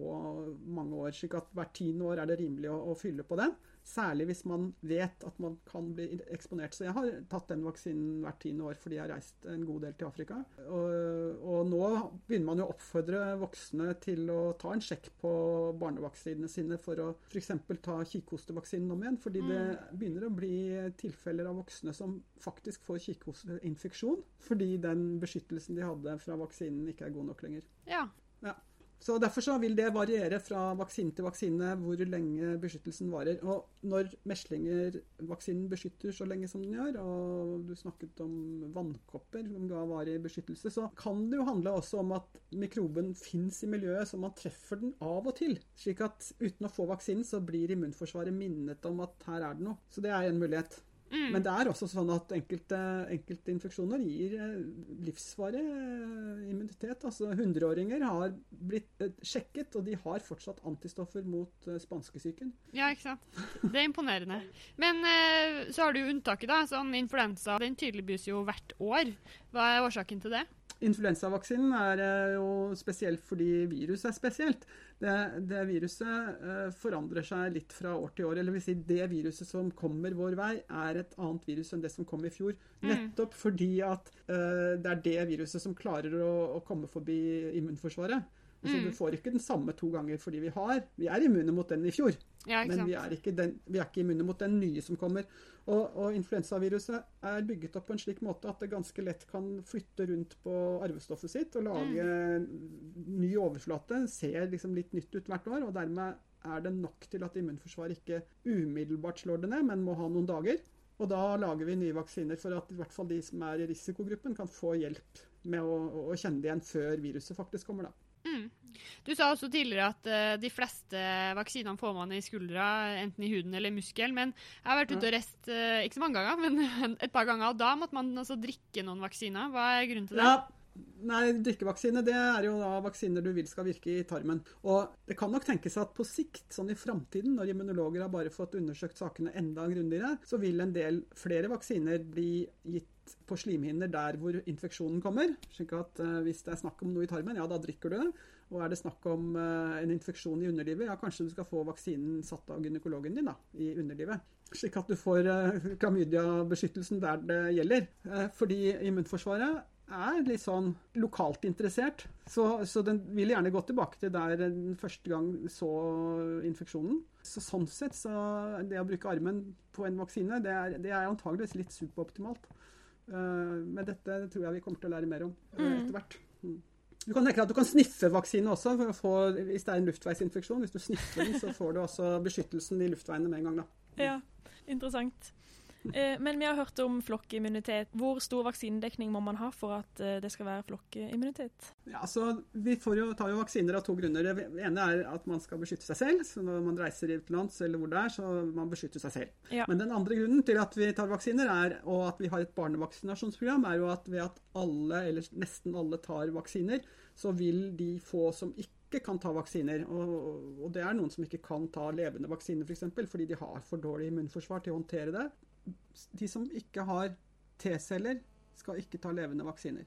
[SPEAKER 3] mange år. slik at hvert tiende år er det rimelig å, å fylle på den. Særlig hvis man vet at man kan bli eksponert. Så jeg har tatt den vaksinen hvert tiende år fordi jeg har reist en god del til Afrika. Og, og nå begynner man jo å oppfordre voksne til å ta en sjekk på barnevaksinene sine for å f.eks. ta kikhostevaksinen om igjen. Fordi det mm. begynner å bli tilfeller av voksne som faktisk får kikhosteinfeksjon fordi den beskyttelsen de hadde fra vaksinen ikke er god nok lenger.
[SPEAKER 2] Ja.
[SPEAKER 3] Ja, så Derfor så vil det variere fra vaksine til vaksine hvor lenge beskyttelsen varer. Og når meslingervaksinen beskytter så lenge som den gjør, og du snakket om vannkopper som ga varig beskyttelse, så kan det jo handle også om at mikroben fins i miljøet, så man treffer den av og til. Slik at uten å få vaksinen, så blir immunforsvaret minnet om at her er det noe. Så det er en mulighet.
[SPEAKER 2] Mm.
[SPEAKER 3] Men det er også sånn at enkelte, enkelte infeksjoner gir eh, livsvarig eh, immunitet. Altså 100-åringer har blitt eh, sjekket, og de har fortsatt antistoffer mot spanskesyken.
[SPEAKER 2] Ja, ikke sant. Det er imponerende. Men så har du jo unntaket, da. Sånn influensa den tydeligvis jo hvert år. Hva er årsaken til det?
[SPEAKER 3] Influensavaksinen er eh, jo spesielt fordi viruset er spesielt. Det, det viruset eh, forandrer seg litt fra år til år. Eller vil si det viruset som kommer vår vei, er et annet virus enn det som kom i fjor.
[SPEAKER 2] Mm.
[SPEAKER 3] Nettopp fordi at eh, det er det viruset som klarer å, å komme forbi immunforsvaret. Altså,
[SPEAKER 2] Mm.
[SPEAKER 3] Du får ikke den samme to ganger fordi vi har Vi er immune mot den i fjor,
[SPEAKER 2] Ja,
[SPEAKER 3] men vi er ikke, den, vi er ikke immune mot den nye som kommer. Og, og influensaviruset er bygget opp på en slik måte at det ganske lett kan flytte rundt på arvestoffet sitt og lage ny overflate. Ser liksom litt nytt ut hvert år, og dermed er det nok til at immunforsvaret ikke umiddelbart slår det ned, men må ha noen dager. Og da lager vi nye vaksiner for at i hvert fall de som er i risikogruppen, kan få hjelp med å, å kjenne det igjen før viruset faktisk kommer. da.
[SPEAKER 2] Mm. Du sa også tidligere at uh, de fleste vaksinene får man i skuldra, enten i huden eller muskel. Men jeg har vært ute og reist uh, ikke så mange ganger, <laughs> men et par ganger. Og da måtte man altså drikke noen vaksiner. Hva er grunnen til det?
[SPEAKER 3] Ja, nei, drikkevaksine det er jo da vaksiner du vil skal virke i tarmen. Og det kan nok tenkes at på sikt, sånn i framtiden, når immunologer har bare fått undersøkt sakene enda grundigere, så vil en del flere vaksiner bli gitt på slimhinner der hvor infeksjonen kommer. slik at eh, hvis det er snakk om noe i tarmen, ja da drikker du det. Og er det snakk om eh, en infeksjon i underlivet, ja kanskje du skal få vaksinen satt av gynekologen din da, i underlivet. Slik at du får uh, klamydiabeskyttelsen der det gjelder. Eh, fordi immunforsvaret er litt sånn lokalt interessert. Så, så den vil gjerne gå tilbake til der den første gang så infeksjonen. Så sånn sett så det å bruke armen på en vaksine, det er, det er antageligvis litt superoptimalt. Eh, men dette tror jeg vi kommer til å lære mer om eh,
[SPEAKER 1] Mm.
[SPEAKER 3] etter hvert. Mm. Du kan tenke deg at du kan sniffe vaksine også, for å få, hvis det er en luftveisinfeksjon. Hvis du sniffer den, så får du også beskyttelsen i luftveiene med en gang. da.
[SPEAKER 1] Ja, interessant. Eh, men vi har hørt om flokkimmunitet. Hvor stor vaksinedekning må man ha for at eh, det skal være flokkimmunitet?
[SPEAKER 3] Ja, altså, Vi får jo, tar jo vaksiner av to grunner. Det ene er at man skal beskytte seg selv. så Når man reiser utenlands eller hvor det er, så man beskytter seg selv.
[SPEAKER 1] Ja.
[SPEAKER 3] Men den andre grunnen til at vi tar vaksiner, er, og at vi har et barnevaksinasjonsprogram, er jo at ved at alle, eller nesten alle, tar vaksiner, så vil de få som ikke kan ta vaksiner. Og, og det er noen som ikke kan ta levende vaksiner, f.eks., for fordi de har for dårlig immunforsvar til å håndtere det. De som ikke har T-celler, skal ikke ta levende vaksiner.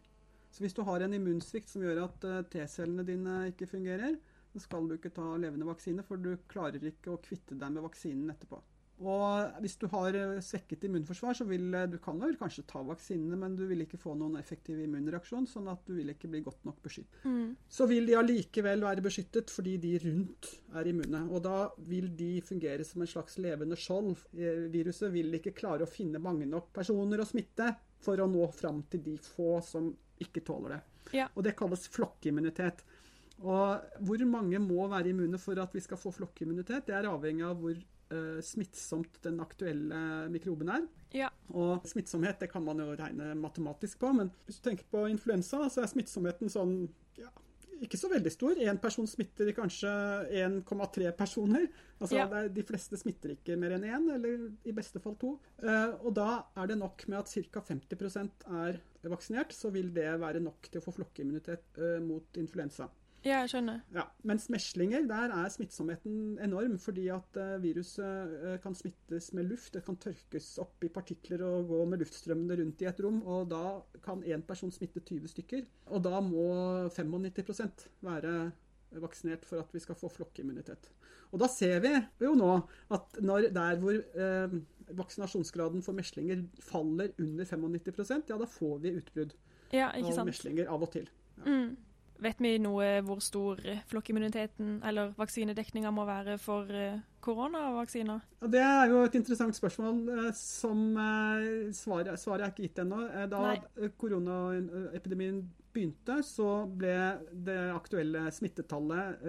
[SPEAKER 3] Så hvis du har en immunsvikt som gjør at eh, T-cellene dine ikke fungerer, så skal du ikke ta levende vaksine, for du klarer ikke å kvitte deg med vaksinen etterpå. Og hvis du har eh, svekket immunforsvar, så vil eh, du kan vel kanskje ta vaksinene, men du vil ikke få noen effektiv immunreaksjon, sånn at du vil ikke bli godt nok beskyttet.
[SPEAKER 1] Mm.
[SPEAKER 3] Så vil de allikevel være beskyttet fordi de rundt er immune. Og da vil de fungere som en slags levende skjold. Eh, Viruset vil ikke klare å finne mange nok personer å smitte for å nå fram til de få som ikke tåler det.
[SPEAKER 1] Ja.
[SPEAKER 3] Og det kalles flokkimmunitet. Og hvor mange må være immune for at vi skal få flokkimmunitet, det er avhengig av hvor smittsomt den aktuelle mikroben er.
[SPEAKER 1] Ja.
[SPEAKER 3] Og smittsomhet det kan man jo regne matematisk på, men hvis du tenker på influensa, så er smittsomheten sånn ja, ikke så veldig stor. Én person smitter kanskje 1,3 personer. Altså
[SPEAKER 1] Ja.
[SPEAKER 3] er, De fleste smitter ikke mer enn én, eller i beste fall to. Uh, og da er det nok med at ca. 50% er vaksinert, så vil det være nok til å få flokkimmunitet uh, mot influensa.
[SPEAKER 1] Ja, jeg skjønner.
[SPEAKER 3] Ja, Mens meslinger, der er smittsomheten enorm, fordi at eh, viruset eh, kan smittes med luft. Det kan tørkes opp i partikler og gå med luftstrømmene rundt i et rom. og Da kan én person smitte 20 stykker. Og da må 95% være vaksinert for at vi skal få flokkimmunitet. Og da ser vi jo nå at når der hvor eh, vaksinasjonsgraden for meslinger faller under 95% ja da får vi utbrudd
[SPEAKER 1] Ja,
[SPEAKER 3] av meslinger av og til. Ja.
[SPEAKER 1] Mm. Vet vi noe hvor stor flokkimmuniteten eller vaksinedekninga må være for eh, koronavaksiner?
[SPEAKER 3] Ja, det er jo et interessant spørsmål eh, som eh, svaret, svaret er ikke gitt ennå. Da
[SPEAKER 1] Nei.
[SPEAKER 3] koronaepidemien begynte, så ble det aktuelle smittetallet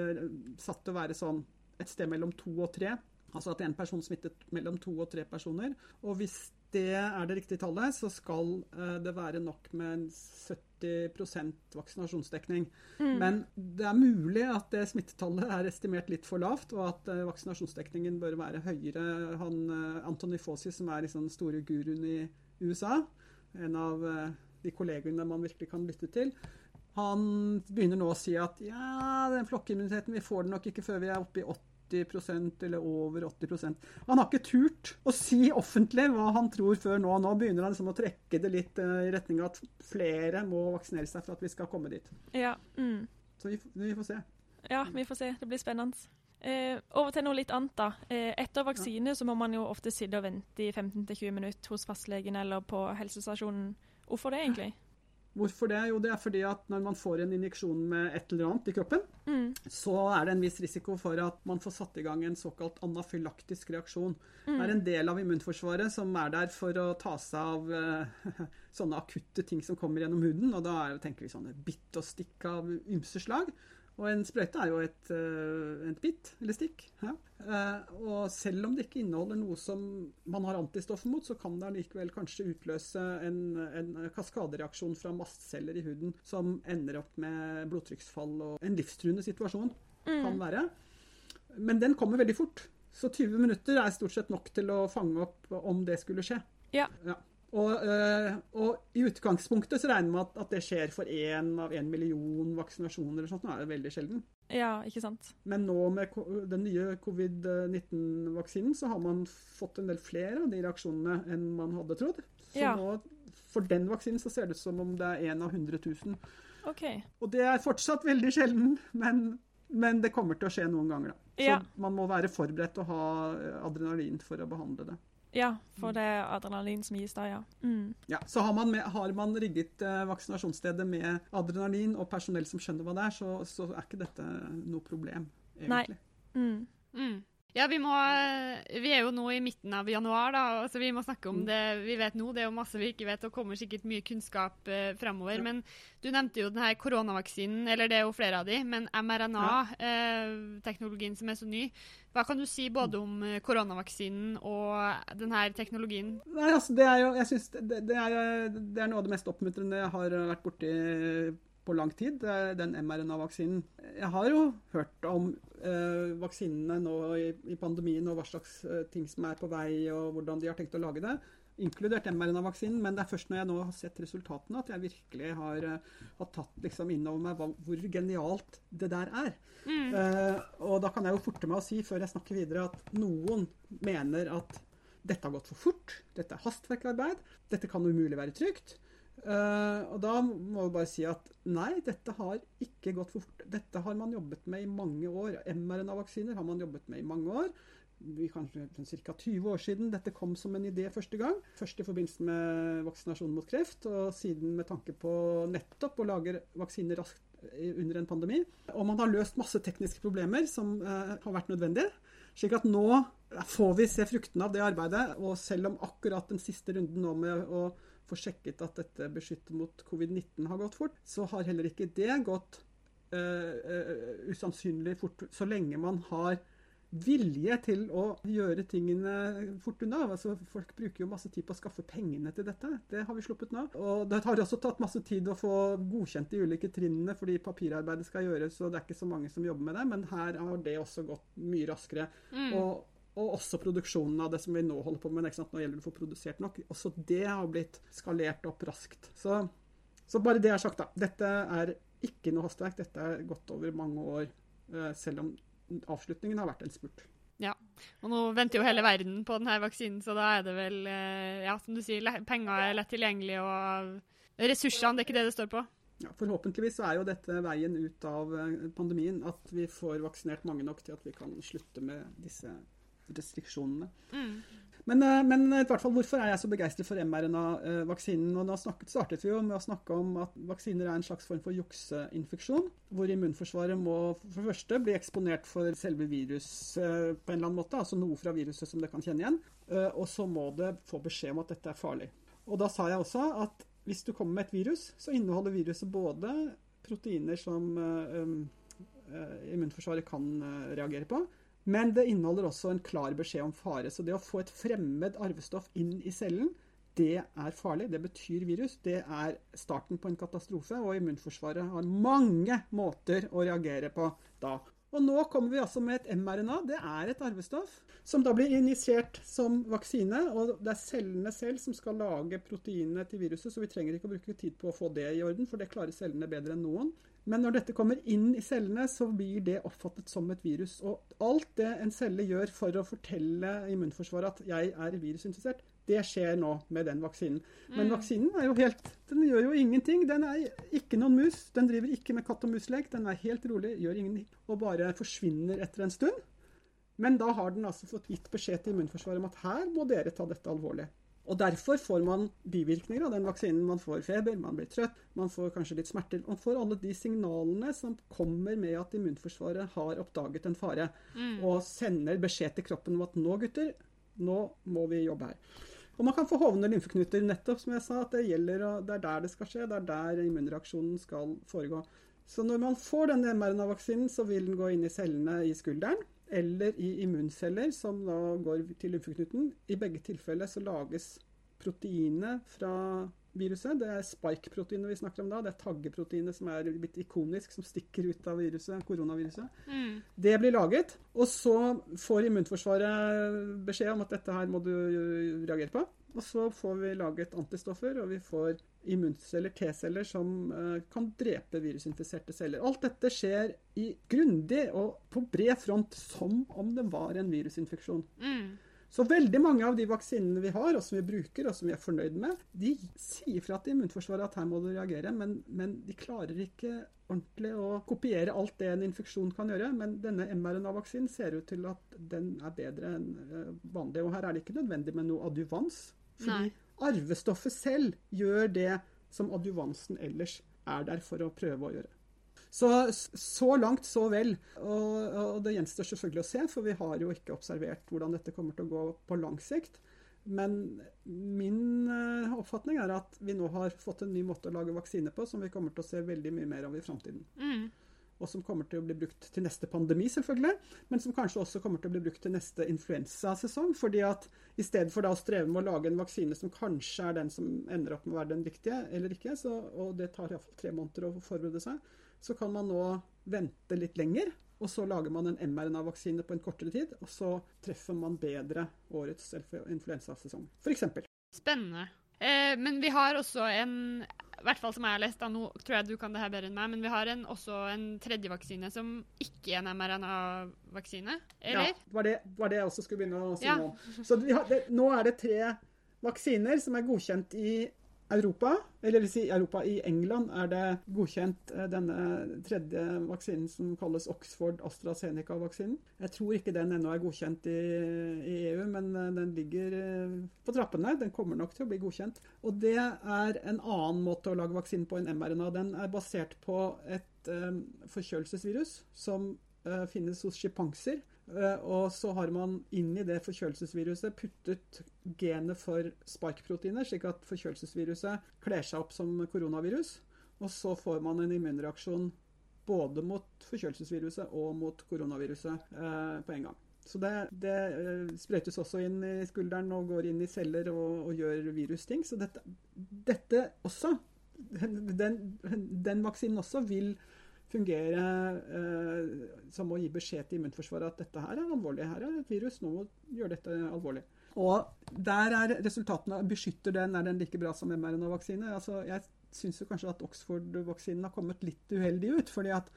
[SPEAKER 3] satt til å være sånn et sted mellom to og tre Altså at en person smittet mellom to og tre personer. Og hvis det er det riktige tallet, så skal det være nok med 70 vaksinasjonsdekning.
[SPEAKER 1] Mm.
[SPEAKER 3] Men det er mulig at det smittetallet er estimert litt for lavt, og at eh, vaksinasjonsdekningen bør være høyere. Han, eh, Anthony Fauci, som er liksom den store guruen i USA, en av eh, de kollegene man virkelig kan lytte til, han begynner nå å si at ja, den flokkimmuniteten, vi får den nok ikke før vi er oppe i 80 eller over 80% Han har ikke turt å si offentlig hva han tror før nå. Nå begynner han liksom å trekke det litt eh, i retning av at flere må vaksinere seg for at vi skal komme dit.
[SPEAKER 1] Ja. Mm.
[SPEAKER 3] Så vi, vi får se.
[SPEAKER 1] ja, vi får se. Det blir spennende. Eh, over til noe litt annet. da. Eh, etter vaksine så må man jo ofte sitte og vente i 15-20 minutter hos fastlegen eller på helsestasjonen. Hvorfor det, egentlig?
[SPEAKER 3] Hvorfor det? Jo, det er fordi at når man får en injeksjon med et eller annet i kroppen,
[SPEAKER 1] Mm.
[SPEAKER 3] så er det en viss risiko for at man får satt i gang en såkalt anafylaktisk reaksjon.
[SPEAKER 1] Mm.
[SPEAKER 3] Det er en del av immunforsvaret som er der for å ta seg av eh, <laughs> sånne akutte ting som kommer gjennom huden. Og da er, tenker vi sånne bitt og stikk av ymse slag. Og en sprøyte er jo et, eh, et bitt, eller stikk. Ja. Eh, og selv om det ikke inneholder noe som man har antistoffer mot, så kan det likevel kanskje utløse en, en kaskadereaksjon fra mastceller i huden som ender opp med blodtrykksfall og en livstruende situasjon kan
[SPEAKER 1] Mm.
[SPEAKER 3] være. Men den kommer veldig fort. Så 20 minutter er stort sett nok til å fange opp om det skulle skje.
[SPEAKER 1] Ja. Ja.
[SPEAKER 3] Og, øh, og i utgangspunktet så regner man at, at det skjer for én av en million vaksinasjoner eller sånt. Nå er det veldig sjelden.
[SPEAKER 1] Ja, ikke sant.
[SPEAKER 3] Men nå med den nye covid-19-vaksinen så har man fått en del flere av de reaksjonene enn man hadde trodd. Så
[SPEAKER 1] Ja.
[SPEAKER 3] nå, for den vaksinen så ser det ut som om det er én av 100 000.
[SPEAKER 1] OK.
[SPEAKER 3] Og det er fortsatt veldig sjelden, men, men det kommer til å skje noen ganger, da. Så
[SPEAKER 1] Ja.
[SPEAKER 3] man må være forberedt og ha eh, adrenalin for å behandle det.
[SPEAKER 1] Ja, for det er adrenalin som gis da, ja. Mm.
[SPEAKER 3] Ja, så har man, med, har man rigget eh, vaksinasjonsstedet med adrenalin og personell som skjønner hva det er, så, så er ikke dette noe problem,
[SPEAKER 1] Nei.
[SPEAKER 3] egentlig.
[SPEAKER 1] Mm.
[SPEAKER 2] Mm. Ja, vi må Vi er jo nå i midten av januar, da, så vi må snakke om
[SPEAKER 3] Mm.
[SPEAKER 2] det vi vet nå. Det er jo masse vi ikke vet, og kommer sikkert mye kunnskap eh, framover. Men du nevnte jo den her koronavaksinen, eller det er jo flere av de, men mRNA-teknologien som er så ny. Hva kan du si både om eh, koronavaksinen og den her teknologien?
[SPEAKER 3] Nei, altså, det er jo Jeg synes det, det, er, det er noe av det mest oppmuntrende jeg har vært borti på lang tid, den mRNA-vaksinen. Jeg har jo hørt om eh, vaksinene nå i, i pandemien, og hva slags eh, ting som er på vei, og hvordan de har tenkt å lage det. Inkludert mRNA-vaksinen, men det er først når jeg nå har sett resultatene at jeg virkelig har, eh, har tatt liksom inn over meg hva, hvor genialt det der er.
[SPEAKER 2] Mm.
[SPEAKER 3] Eh, og da kan jeg jo forte meg å si, før jeg snakker videre, at noen mener at dette har gått for fort, dette er hastverkarbeid, dette kan umulig være trygt. Eh, og da må vi bare si at nei, dette har ikke gått for fort. Dette har man jobbet med i mange år. mRNA-vaksiner har man jobbet med i mange år. Vi kanskje ca. 20 år siden dette kom som en idé første gang. Først i forbindelse med vaksinasjon mot kreft, og siden med tanke på nettopp å lage vaksiner raskt under en pandemi. Og man har løst masse tekniske problemer som uh, har vært nødvendige. Slik at nå får vi se fruktene av det arbeidet. Og selv om akkurat den siste runden nå med å få sjekket at dette beskytter mot covid-19 har gått fort, så har heller ikke det gått uh, uh, usannsynlig fort, så lenge man har vilje til å gjøre tingene fort unna. Altså, folk bruker jo masse tid på å skaffe pengene til dette. Det har vi sluppet nå. Og det har også tatt masse tid å få godkjent de ulike trinnene, fordi papirarbeidet skal gjøres, og det er ikke så mange som jobber med det. Men her har det også gått mye raskere.
[SPEAKER 2] Mm.
[SPEAKER 3] Og, og også produksjonen av det som vi nå holder på med. Nå gjelder det å få produsert nok. Også det har blitt skalert opp raskt. Så, så bare det er sagt, da. Dette er ikke noe hastverk. Dette er gått over mange år, eh, selv om avslutningen har vært en spurt.
[SPEAKER 2] Ja, Og nå venter jo hele verden på denne vaksinen, så da er det vel, eh, ja, som du sier, penger er lett tilgjengelig, og ressursene, det er ikke det det står på.
[SPEAKER 3] Ja, forhåpentligvis så er jo dette veien ut av eh, pandemien. At vi får vaksinert mange nok til at vi kan slutte med disse restriksjonene.
[SPEAKER 2] Mm.
[SPEAKER 3] Men, eh, men i hvert fall, hvorfor er jeg så begeistret for mRNA-vaksinen? Og Nå snakket, startet vi jo med å snakke om at vaksiner er en slags form for jukseinfeksjon. Hvor immunforsvaret må for det første bli eksponert for selve viruset på en eller annen måte. Altså noe fra viruset som det kan kjenne igjen. eh, Og så må det få beskjed om at dette er farlig. Og da sa jeg også at hvis du kommer med et virus, så inneholder viruset både proteiner som eh, um, eh, immunforsvaret kan eh, reagere på, Men det inneholder også en klar beskjed om fare. Så det å få et fremmed arvestoff inn i cellen, det er farlig. Det betyr virus. Det er starten på en katastrofe. Og immunforsvaret har mange måter å reagere på da. Og nå kommer vi altså med et mRNA. Det er et arvestoff som da blir injisert som vaksine. Og det er cellene selv som skal lage proteinene til viruset, så vi trenger ikke å bruke tid på å få det i orden, for det klarer cellene bedre enn noen. Men når dette kommer inn i cellene, så blir det oppfattet som et virus. Og alt det en celle gjør for å fortelle immunforsvaret at jeg er virusinfisert, det skjer nå med den vaksinen. Men
[SPEAKER 2] Mm.
[SPEAKER 3] vaksinen er jo helt Den gjør jo ingenting. Den er ikke noen mus. Den driver ikke med katt og mus-lek. Den er helt rolig, gjør ingenting og bare forsvinner etter en stund. Men da har den altså fått gitt beskjed til immunforsvaret om at her må dere ta dette alvorlig. Og Derfor får man bivirkninger av den vaksinen. Man får feber, man blir trøtt, man får kanskje litt smerter. Man får alle de signalene som kommer med at immunforsvaret har oppdaget en fare,
[SPEAKER 2] Mm.
[SPEAKER 3] og sender beskjed til kroppen om at nå, gutter, nå må vi jobbe her. Og man kan få hovne lymfeknuter, nettopp som jeg sa, at det gjelder, og det er der det skal skje. Det er der immunreaksjonen skal foregå. Så når man får denne mRNA-vaksinen, så vil den gå inn i cellene i skulderen, eller i immunceller som da går til lymfeknuten. I begge tilfeller så lages proteinet fra viruset. Det er spike-proteinet vi snakker om da. Det er taggeproteinet som er litt ikonisk, som stikker ut av viruset, koronaviruset.
[SPEAKER 2] Mm.
[SPEAKER 3] Det blir laget, og så får immunforsvaret beskjed om at dette her må du reagere på. Og så får vi laget antistoffer, og vi får immunceller, T-celler, som eh, kan drepe virusinfiserte celler. Alt dette skjer i grundig og på bred front som om det var en virusinfeksjon.
[SPEAKER 2] Mm.
[SPEAKER 3] Så veldig mange av de vaksinene vi har, og som vi bruker, og som vi er fornøyd med, de sier fra til immunforsvaret at her må du reagere, men, men de klarer ikke ordentlig å kopiere alt det en infeksjon kan gjøre. Men denne mRNA-vaksinen ser ut til at den er bedre enn eh, vanlig. Og her er det ikke nødvendig med noe adjuvans. Fordi
[SPEAKER 2] Nei.
[SPEAKER 3] Arvestoffet selv gjør det som adjuvansen ellers er der for å prøve å gjøre. Så, så langt, så vel. Og, og det gjenstår selvfølgelig å se, for vi har jo ikke observert hvordan dette kommer til å gå på lang sikt. Men min eh, oppfatning er at vi nå har fått en ny måte å lage vaksine på som vi kommer til å se veldig mye mer av i framtiden.
[SPEAKER 2] Mm.
[SPEAKER 3] Og som kommer til å bli brukt til neste pandemi, selvfølgelig. Men som kanskje også kommer til å bli brukt til neste influensasesong. fordi at i stedet for da å streve med å lage en vaksine som kanskje er den som ender opp med å være den riktige, eller ikke, så, og det tar iallfall tre måneder å forberede seg, så kan man nå vente litt lenger. Og så lager man en mRNA-vaksine på en kortere tid, og så treffer man bedre årets influensasesong. F.eks.
[SPEAKER 2] Spennende. Eh, men vi har også en hvert fall som jeg har lest, da, nå tror jeg du kan det her bedre enn meg, men vi har en, også en tredje vaksine som ikke er en mRNA-vaksine, eller?
[SPEAKER 3] Ja, var det, var det jeg også skulle begynne å si
[SPEAKER 2] Ja.
[SPEAKER 3] nå. Så vi har, det, nå er det tre vaksiner som er godkjent i Europa. Eller vil si Europa, i England er det godkjent eh, denne tredje vaksinen som kalles Oxford AstraZeneca-vaksinen. Jeg tror ikke den ennå er godkjent i, i EU, men eh, den ligger eh, på trappene. Den kommer nok til å bli godkjent. Og det er en annen måte å lage vaksine på enn mRNA. Den er basert på et um, forkjølelsesvirus som uh, finnes hos sjimpanser. Eh, og så har man inni det forkjølelsesviruset puttet genet for spike-proteiner, slik at forkjølelsesviruset kler seg opp som koronavirus. Og så får man en immunreaksjon både mot forkjølelsesviruset og mot koronaviruset eh, på en gang. Så det, det eh, sprøytes også inn i skulderen og går inn i celler og, og gjør virusting. Så dette, dette også, den, den vaksinen også, vil fungere eh, som å gi beskjed til immunforsvaret at dette her er alvorlig, her er et virus, nå må gjøre dette alvorlig. Og der er resultatene Beskytter den, er den like bra som mRNA-vaksine? Altså, jeg syns kanskje at Oxford-vaksinen har kommet litt uheldig ut. fordi at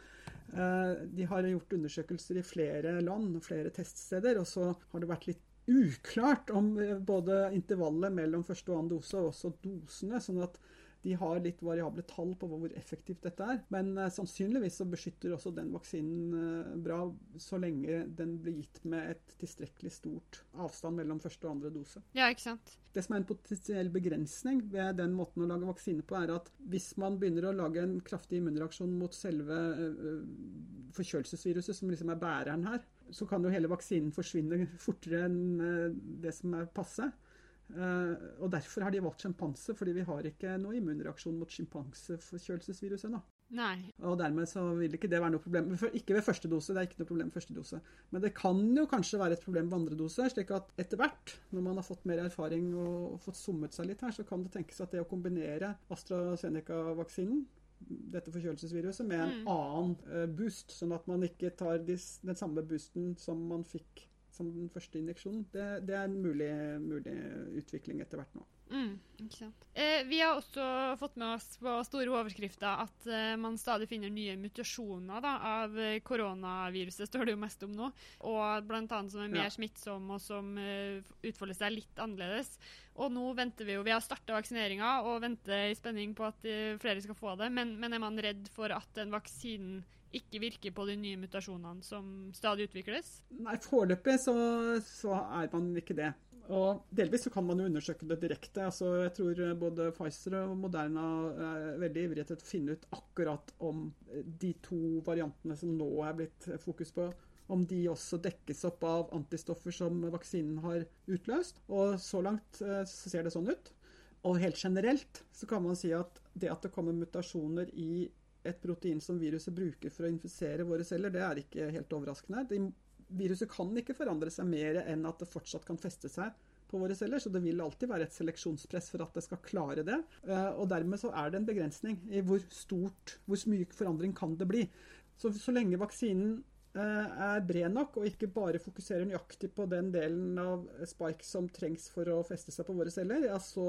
[SPEAKER 3] eh, de har gjort undersøkelser i flere land og flere teststeder, og så har det vært litt uklart om eh, både intervallet mellom første og annen dose og også dosene. sånn at de har litt variable tall på hvor effektivt dette er. Men eh, sannsynligvis så beskytter også den vaksinen eh, bra så lenge den blir gitt med et tilstrekkelig stort avstand mellom første og andre dose.
[SPEAKER 2] Ja, ikke sant?
[SPEAKER 3] Det som er en potensiell begrensning ved den måten å lage vaksine på, er at hvis man begynner å lage en kraftig immunreaksjon mot selve eh, forkjølelsesviruset, som liksom er bæreren her, så kan jo hele vaksinen forsvinne fortere enn det som er passe. Uh, og Derfor har de valgt sjimpanse, fordi vi har ikke noe immunreaksjon mot sjimpanseforkjølelsesvirus ennå.
[SPEAKER 2] Nei.
[SPEAKER 3] Og dermed så vil ikke det være noe problem. Ikke ved første dose, det er ikke noe problem ved første dose. Men det kan jo kanskje være et problem ved andre dose. slik at etter hvert, når man har fått mer erfaring og fått summet seg litt her, så kan det tenkes at det å kombinere AstraZeneca-vaksinen dette forkjølelsesviruset med en
[SPEAKER 2] Mm.
[SPEAKER 3] annen eh, boost, sånn at man ikke tar den samme boosten som man fikk som den første injeksjonen. Det, det er en mulig, mulig utvikling etter hvert nå.
[SPEAKER 2] Mm, ikke sant. Eh, vi har også fått med oss på store overskrifter at eh, man stadig finner nye mutasjoner da, av eh, koronaviruset, står det jo mest om nå. Og annet som er mer
[SPEAKER 3] Ja.
[SPEAKER 2] smittsom og som eh, utfolder seg litt annerledes. Og nå venter vi jo, vi har starta vaksineringa og venter i spenning på at eh, flere skal få det. Men, men er man redd for at den vaksinen ikke virker på de nye mutasjonene som stadig utvikles?
[SPEAKER 3] Nei, foreløpig så, så er man ikke det. Og delvis så kan man jo undersøke det direkte. Altså, jeg tror både Pfizer og Moderna er veldig ivrige etter å finne ut akkurat om de to variantene som nå er blitt fokus på, om de også dekkes opp av antistoffer som vaksinen har utløst. Og så langt eh, så ser det sånn ut. Og helt generelt så kan man si at det at det kommer mutasjoner i et protein som viruset bruker for å infisere våre celler, det er ikke helt overraskende. De, viruset kan ikke forandre seg mer enn at det fortsatt kan feste seg på våre celler, så det vil alltid være et seleksjonspress for at det skal klare det. Eh, Og dermed så er det en begrensning i hvor stort, hvor mye forandring kan det bli. Så, så lenge vaksinen er bred nok og ikke bare fokuserer nøyaktig på den delen av spike som trengs for å feste seg på våre celler, ja, så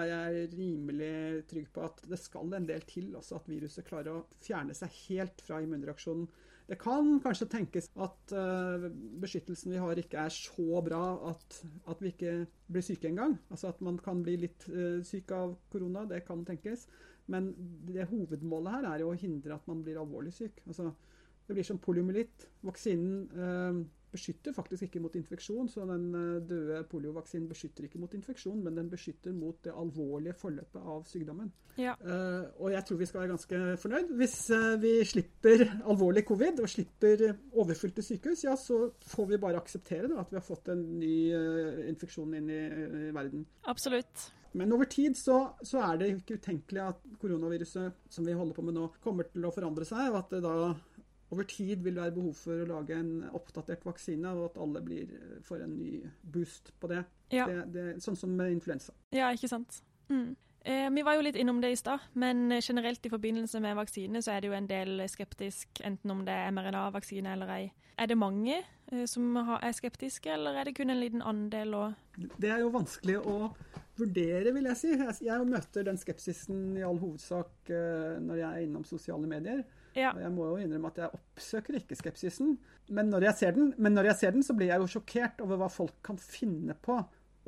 [SPEAKER 3] er jeg rimelig trygg på at det skal en del til også at viruset klarer å fjerne seg helt fra immunreaksjonen. Det kan kanskje tenkes at uh, beskyttelsen vi har ikke er så bra at, at vi ikke blir syke engang. Altså at man kan bli litt uh, syk av korona, det kan tenkes. Men det hovedmålet her er jo å hindre at man blir alvorlig syk. Altså, det blir som poliomyelitt. Vaksinen eh, beskytter faktisk ikke mot infeksjon, så den eh, døde poliovaksinen beskytter ikke mot infeksjon, men den beskytter mot det alvorlige forløpet av sykdommen.
[SPEAKER 1] Ja.
[SPEAKER 3] Eh, og jeg tror vi skal være ganske fornøyd. Hvis eh, vi slipper alvorlig covid og slipper overfylte sykehus, ja, så får vi bare akseptere da, at vi har fått en ny eh, infeksjon inn i, i verden.
[SPEAKER 1] Absolutt.
[SPEAKER 3] Men over tid så, så er det ikke utenkelig at koronaviruset som vi holder på med nå, kommer til å forandre seg, og at det da over tid vil være behov for å lage en oppdatert vaksine, og at alle blir, får en ny boost på det.
[SPEAKER 1] Ja.
[SPEAKER 3] det, det sånn som med influensa.
[SPEAKER 1] Ja, ikke sant. Mm. Eh, vi var jo litt innom det i stad, men generelt i forbindelse med vaksine så er det jo en del skeptisk, enten om det er mRNA-vaksine eller ei. Er det mange eh, som er skeptiske, eller er det kun en liten andel?
[SPEAKER 3] Det er jo vanskelig å vurdere, vil jeg si. Jeg, jeg møter den skepsisen i all hovedsak eh, når jeg er innom sosiale medier.
[SPEAKER 1] Ja,
[SPEAKER 3] Og jeg må jo innrømme at jeg oppsøker ikke skepsisen. Men når jeg ser den, men når jeg ser den så blir jeg jo sjokkert over hva folk kan finne på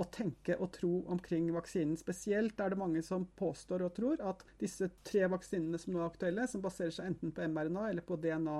[SPEAKER 3] å tenke og tro omkring vaksinen. Spesielt er det mange som påstår og tror at disse tre vaksinene som nå er aktuelle, som baserer seg enten på mRNA eller på DNA,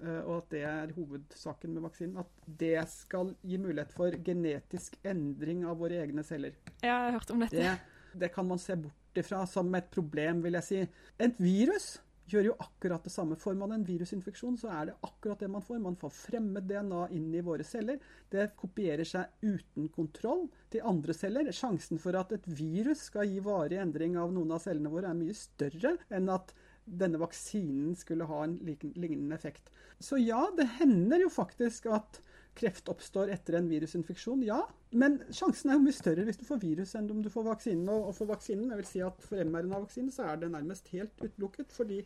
[SPEAKER 3] eh, og at det er hovedsaken med vaksinen, at det skal gi mulighet for genetisk endring av våre egne celler.
[SPEAKER 1] jeg har hørt om dette.
[SPEAKER 3] Det, det kan man se bort ifra som et problem, vil jeg si. Et virus gjør jo akkurat det samme. Får man en virusinfeksjon, så er det akkurat det man får. Man får fremmed DNA inn i våre celler. Det kopierer seg uten kontroll til andre celler. Sjansen for at et virus skal gi varig endring av noen av cellene våre, er mye større enn at denne vaksinen skulle ha en lignende effekt. Så ja, det hender jo faktisk at kreft oppstår etter en virusinfeksjon, ja. Men sjansen er jo mye større hvis du får virus enn om du får vaksinen. Og for vaksinen, jeg vil si at for mRNA-vaksinen så er det nærmest helt utelukket, fordi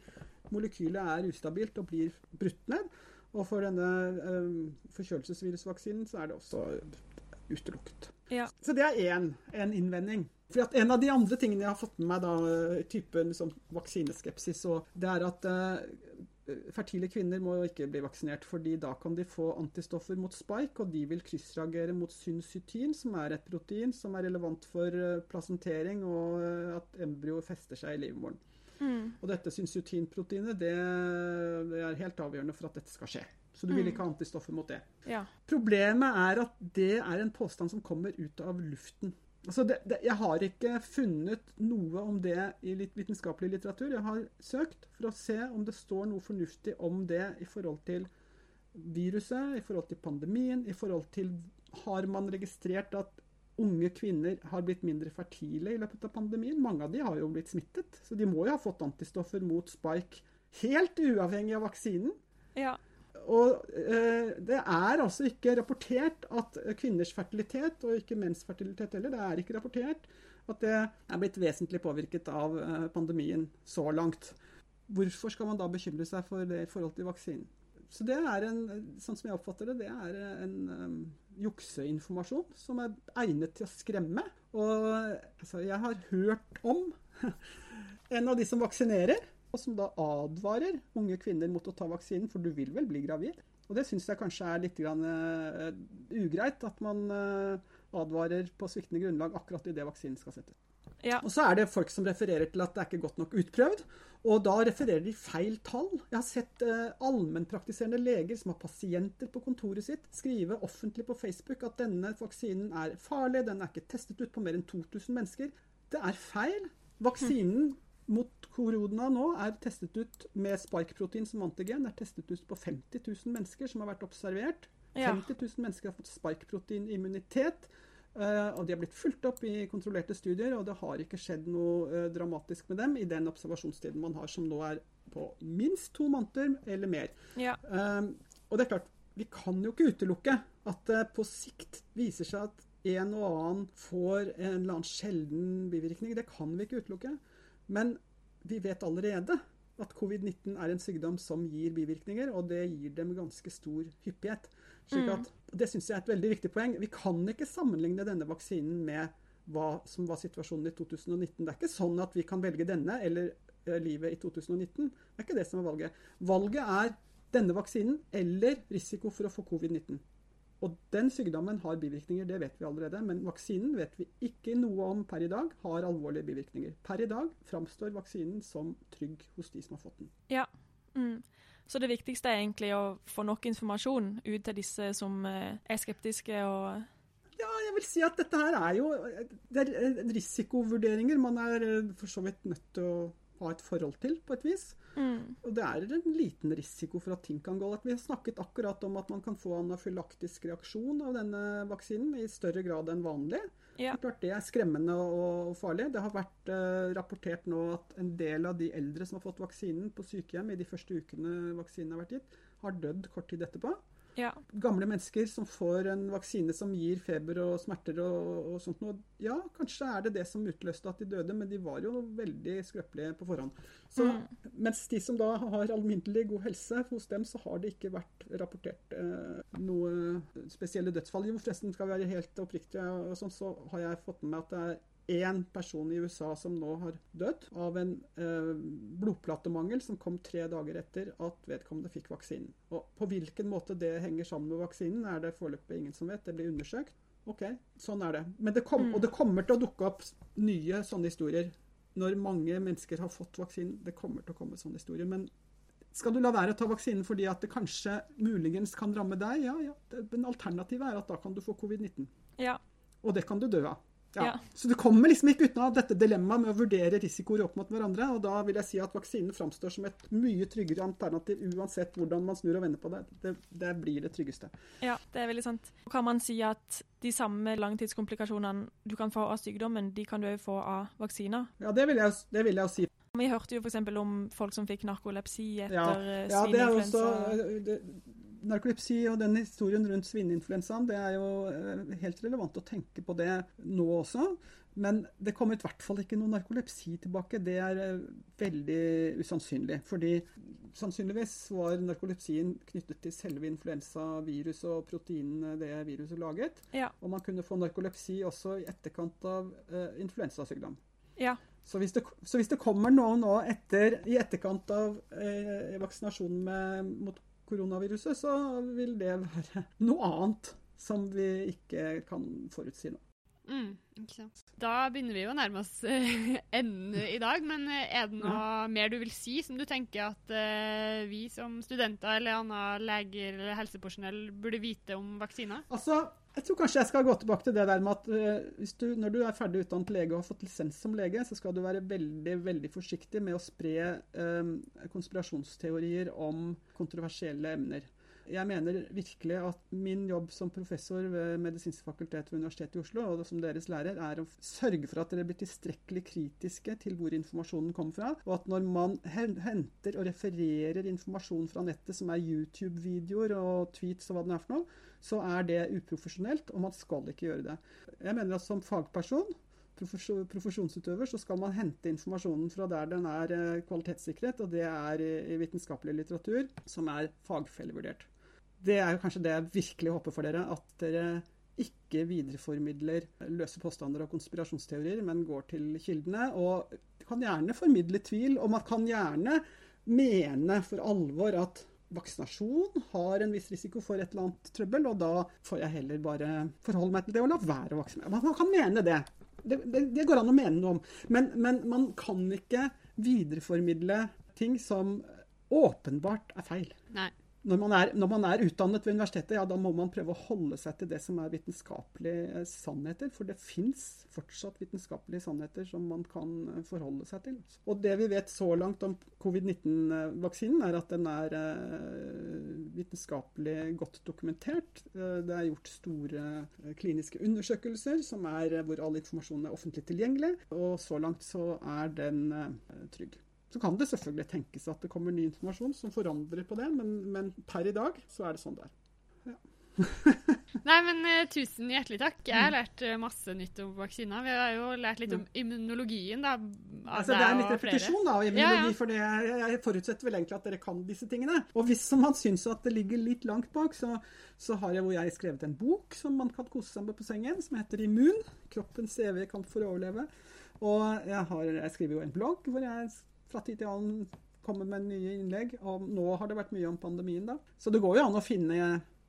[SPEAKER 3] molekylet er ustabilt og blir brutt ned. Og for denne eh, forkjølelsesvirusvaksinen så er det også utelukket.
[SPEAKER 1] Ja.
[SPEAKER 3] Så det er én en innvending. For at En av de andre tingene jeg har fått med meg, da, typen liksom, vaksineskepsis, og det er at eh, fertile kvinner må jo ikke bli vaksinert, fordi da kan de få antistoffer mot spike, og de vil kryssreagere mot syncytin, som er et protein som er relevant for eh, plasentering og eh, at embryo fester seg i livmoren.
[SPEAKER 1] Mm.
[SPEAKER 3] Og dette syncytinproteinet det, det er helt avgjørende for at dette skal skje. Så du vil ikke ha antistoffer mot det.
[SPEAKER 1] Ja.
[SPEAKER 3] Problemet er at det er en påstand som kommer ut av luften. Altså det, det, jeg har ikke funnet noe om det i litt vitenskapelig litteratur. Jeg har søkt for å se om det står noe fornuftig om det i forhold til viruset, i forhold til pandemien, i forhold til Har man registrert at unge kvinner har blitt mindre fertile i løpet av pandemien? Mange av de har jo blitt smittet, så de må jo ha fått antistoffer mot spike Helt uavhengig av vaksinen.
[SPEAKER 1] Ja.
[SPEAKER 3] Og eh, det er altså ikke rapportert at kvinners fertilitet, og ikke menns fertilitet heller, det er ikke rapportert at det er blitt vesentlig påvirket av eh, pandemien så langt. Hvorfor skal man da bekymre seg for det i forhold til vaksinen? Så det er en, sånn som jeg oppfatter det, det er en um, jukseinformasjon som er egnet til å skremme. Og altså, jeg har hørt om <laughs> en av de som vaksinerer, som da advarer unge kvinner mot å ta vaksinen, for du vil vel bli gravid? Og det syns jeg kanskje er litt grann, uh, ugreit, at man uh, advarer på sviktende grunnlag akkurat idet vaksinen skal settes.
[SPEAKER 1] Ja.
[SPEAKER 3] Og så er det folk som refererer til at det er ikke godt nok utprøvd. Og da refererer de feil tall. Jeg har sett uh, allmennpraktiserende leger som har pasienter på kontoret sitt, skrive offentlig på Facebook at denne vaksinen er farlig, den er ikke testet ut på mer enn 2000 mennesker. Det er feil. Vaksinen mot korona nå er testet ut med spike-protein som antigen. Er testet ut på 50 000 mennesker som har vært observert.
[SPEAKER 1] Ja.
[SPEAKER 3] 50 000 mennesker har fått spike-protein-immunitet. Uh, og de har blitt fulgt opp i kontrollerte studier, og det har ikke skjedd noe uh, dramatisk med dem i den observasjonstiden man har, som nå er på minst to måneder eller mer.
[SPEAKER 1] Ja.
[SPEAKER 3] Um, og det er klart, vi kan jo ikke utelukke at det på sikt viser seg at en og annen får en eller annen sjelden bivirkning. Det kan vi ikke utelukke. Men vi vet allerede at covid-19 er en sykdom som gir bivirkninger, og det gir dem ganske stor hyppighet. Slik at, Det syns jeg er et veldig viktig poeng. Vi kan ikke sammenligne denne vaksinen med hva som var situasjonen i 2019. Det er ikke sånn at vi kan velge denne eller eh, livet i 2019. Det er ikke det som er valget. Valget er denne vaksinen eller risiko for å få covid-19. Og den sykdommen har bivirkninger, det vet vi allerede. Men vaksinen vet vi ikke noe om per i dag har alvorlige bivirkninger. Per i dag framstår vaksinen som trygg hos de som har fått den.
[SPEAKER 1] Ja. Mm. Så det viktigste er egentlig å få nok informasjon ut til disse som eh, er skeptiske og
[SPEAKER 3] Ja, jeg vil si at dette her er jo det er risikovurderinger man er eh, for så vidt nødt til å ha et forhold til, på et vis.
[SPEAKER 1] mm.
[SPEAKER 3] Og det er en liten risiko for at ting kan gå galt. Vi har snakket akkurat om at man kan få anafylaktisk reaksjon av denne vaksinen i større grad enn vanlig.
[SPEAKER 1] Ja.
[SPEAKER 3] Det klart det er skremmende og farlig. Det har vært eh, rapportert nå at en del av de eldre som har fått vaksinen på sykehjem i de første ukene vaksinen har vært gitt, har dødd kort tid etterpå.
[SPEAKER 1] Ja.
[SPEAKER 3] Gamle mennesker som får en vaksine som gir feber og smerter og, og sånt noe. Ja, kanskje er det det som utløste at de døde, men de var jo veldig skrøpelige på forhånd. Så, Mens de som da har alminnelig god helse, hos dem så har det ikke vært rapportert eh, noe spesielle dødsfall. Jo, forresten skal vi være helt oppriktige, og sånn, så har jeg fått med meg at det er én person i USA som nå har dødd av en eh, blodplatemangel som kom tre dager etter at vedkommende fikk vaksinen. Og På hvilken måte det henger sammen med vaksinen, er det foreløpig ingen som vet. Det blir undersøkt. OK, sånn er det. Men det kom,
[SPEAKER 1] Mm.
[SPEAKER 3] Og det kommer til å dukke opp nye sånne historier når mange mennesker har fått vaksinen. Det kommer til å komme sånne historier. Men skal du la være å ta vaksinen fordi at det kanskje muligens kan ramme deg? Ja, ja. Men alternativet er at da kan du få covid-19.
[SPEAKER 1] Ja.
[SPEAKER 3] Og det kan du dø av. Ja. Så du kommer liksom ikke unna dette dilemmaet med å vurdere risikoer opp mot hverandre. Og da vil jeg si at vaksinen framstår som et mye tryggere alternativ uansett hvordan man snur og vender på det. Det, det blir det tryggeste.
[SPEAKER 1] ja, det er veldig sant. Kan man si at de samme langtidskomplikasjonene du kan få av sykdommen, de kan du òg få av vaksiner?
[SPEAKER 3] Ja, det vil jeg, det vil jeg si.
[SPEAKER 1] Vi hørte jo f.eks. om folk som fikk narkolepsi etter
[SPEAKER 3] Ja,
[SPEAKER 1] eh,
[SPEAKER 3] Ja,
[SPEAKER 1] svineinfluensa.
[SPEAKER 3] Narkolepsi og den historien rundt svineinfluensaen, det er jo eh, helt relevant å tenke på det nå også. Men det kommer i hvert fall ikke noe narkolepsi tilbake. Det er eh, veldig usannsynlig. Fordi sannsynligvis var narkolepsien knyttet til selve influensaviruset og proteinene det viruset laget.
[SPEAKER 1] Ja.
[SPEAKER 3] Og man kunne få narkolepsi også i etterkant av uh, influensasykdom.
[SPEAKER 1] Ja.
[SPEAKER 3] Så hvis, det, så hvis det kommer noe nå etter, i etterkant av eh, vaksinasjonen med, mot koronaviruset, så vil det være noe annet som vi ikke kan forutsi nå.
[SPEAKER 2] Mm, ikke sant. Da begynner vi jo å nærme oss eh, enden i dag, men eh, er det noe mer du vil si som du tenker at eh, vi som studenter eller andre leger eller helsepersonell burde vite om vaksiner?
[SPEAKER 3] Altså, jeg tror kanskje jeg skal gå tilbake til det der med at eh, du, når du er ferdig utdannet lege og har fått lisens som lege, så skal du være veldig veldig forsiktig med å spre eh, konspirasjonsteorier om kontroversielle emner. Jeg mener virkelig at min jobb som professor ved Medisinsk fakultet ved Universitetet i Oslo, og som deres lærer, er å sørge for at dere blir tilstrekkelig kritiske til hvor informasjonen kommer fra. Og at når man henter og refererer informasjon fra nettet som er YouTube-videoer og tweets og hva det er for noe, så er det uprofesjonelt, og man skal ikke gjøre det. Jeg mener at som fagperson profesjonsutøver, så skal man hente informasjonen fra der den er eh, kvalitetssikret, og det er i vitenskapelig litteratur som er fagfellevurdert. Det er jo kanskje det jeg virkelig håper for dere, at dere ikke videreformidler løse påstander og konspirasjonsteorier, men går til kildene. Og kan gjerne formidle tvil, og man kan gjerne mene for alvor at vaksinasjon har en viss risiko for et eller annet trøbbel, og da får jeg heller bare forholde meg til det og la være å vaksinere. Man kan mene det. Det, det, det, går an å mene noe om. Men, men, man kan ikke videreformidle ting som åpenbart er feil.
[SPEAKER 2] Nei
[SPEAKER 3] når man, er, når man, er, utdannet ved universitetet, ja, da må man prøve å holde seg til det som er vitenskapelige sannheter. For det fins fortsatt vitenskapelige sannheter som man kan eh, forholde seg til. Og det vi vet så langt om covid-19-vaksinen, er at den er uh, vitenskapelig godt dokumentert. Det er gjort store kliniske undersøkelser som er, hvor all informasjon er offentlig tilgjengelig. Og så langt så er den trygg. Så kan det selvfølgelig tenkes at det kommer ny informasjon som forandrer på det, men, men per i dag så er det sånn det er. Ja. <laughs>
[SPEAKER 2] Nei, men uh, tusen hjertelig takk. Jeg har lært uh, masse nytt om vaksiner. Vi har jo lært litt om immunologien, da.
[SPEAKER 3] Altså, det er litt repetisjon da, av immunologi, ja, ja. for det, jeg forutsetter vel egentlig at dere kan disse tingene. Og hvis man syns at det ligger litt langt bak, så, så har jeg, jeg skrevet en bok som man kan kose seg med på sengen, som heter Immun. Kroppens evige kamp for å overleve. Og jeg, har, jeg skriver jo en blogg hvor jeg fra tid til annen kommer med nye innlegg. Og nå har det vært mye om pandemien, da. Så det går jo an å finne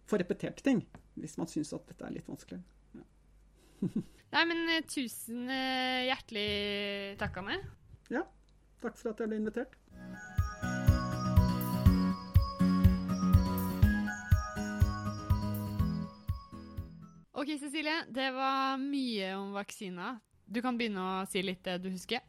[SPEAKER 3] få repetert ting, hvis man syns at dette er litt vanskelig. Ja. <laughs>
[SPEAKER 2] Nei, men uh, tusen uh, hjertelig takk, Anne.
[SPEAKER 3] Ja. Takk for at jeg ble invitert.
[SPEAKER 2] OK, Cecilie. Det var mye om vaksiner. Du kan begynne å si litt det du husker.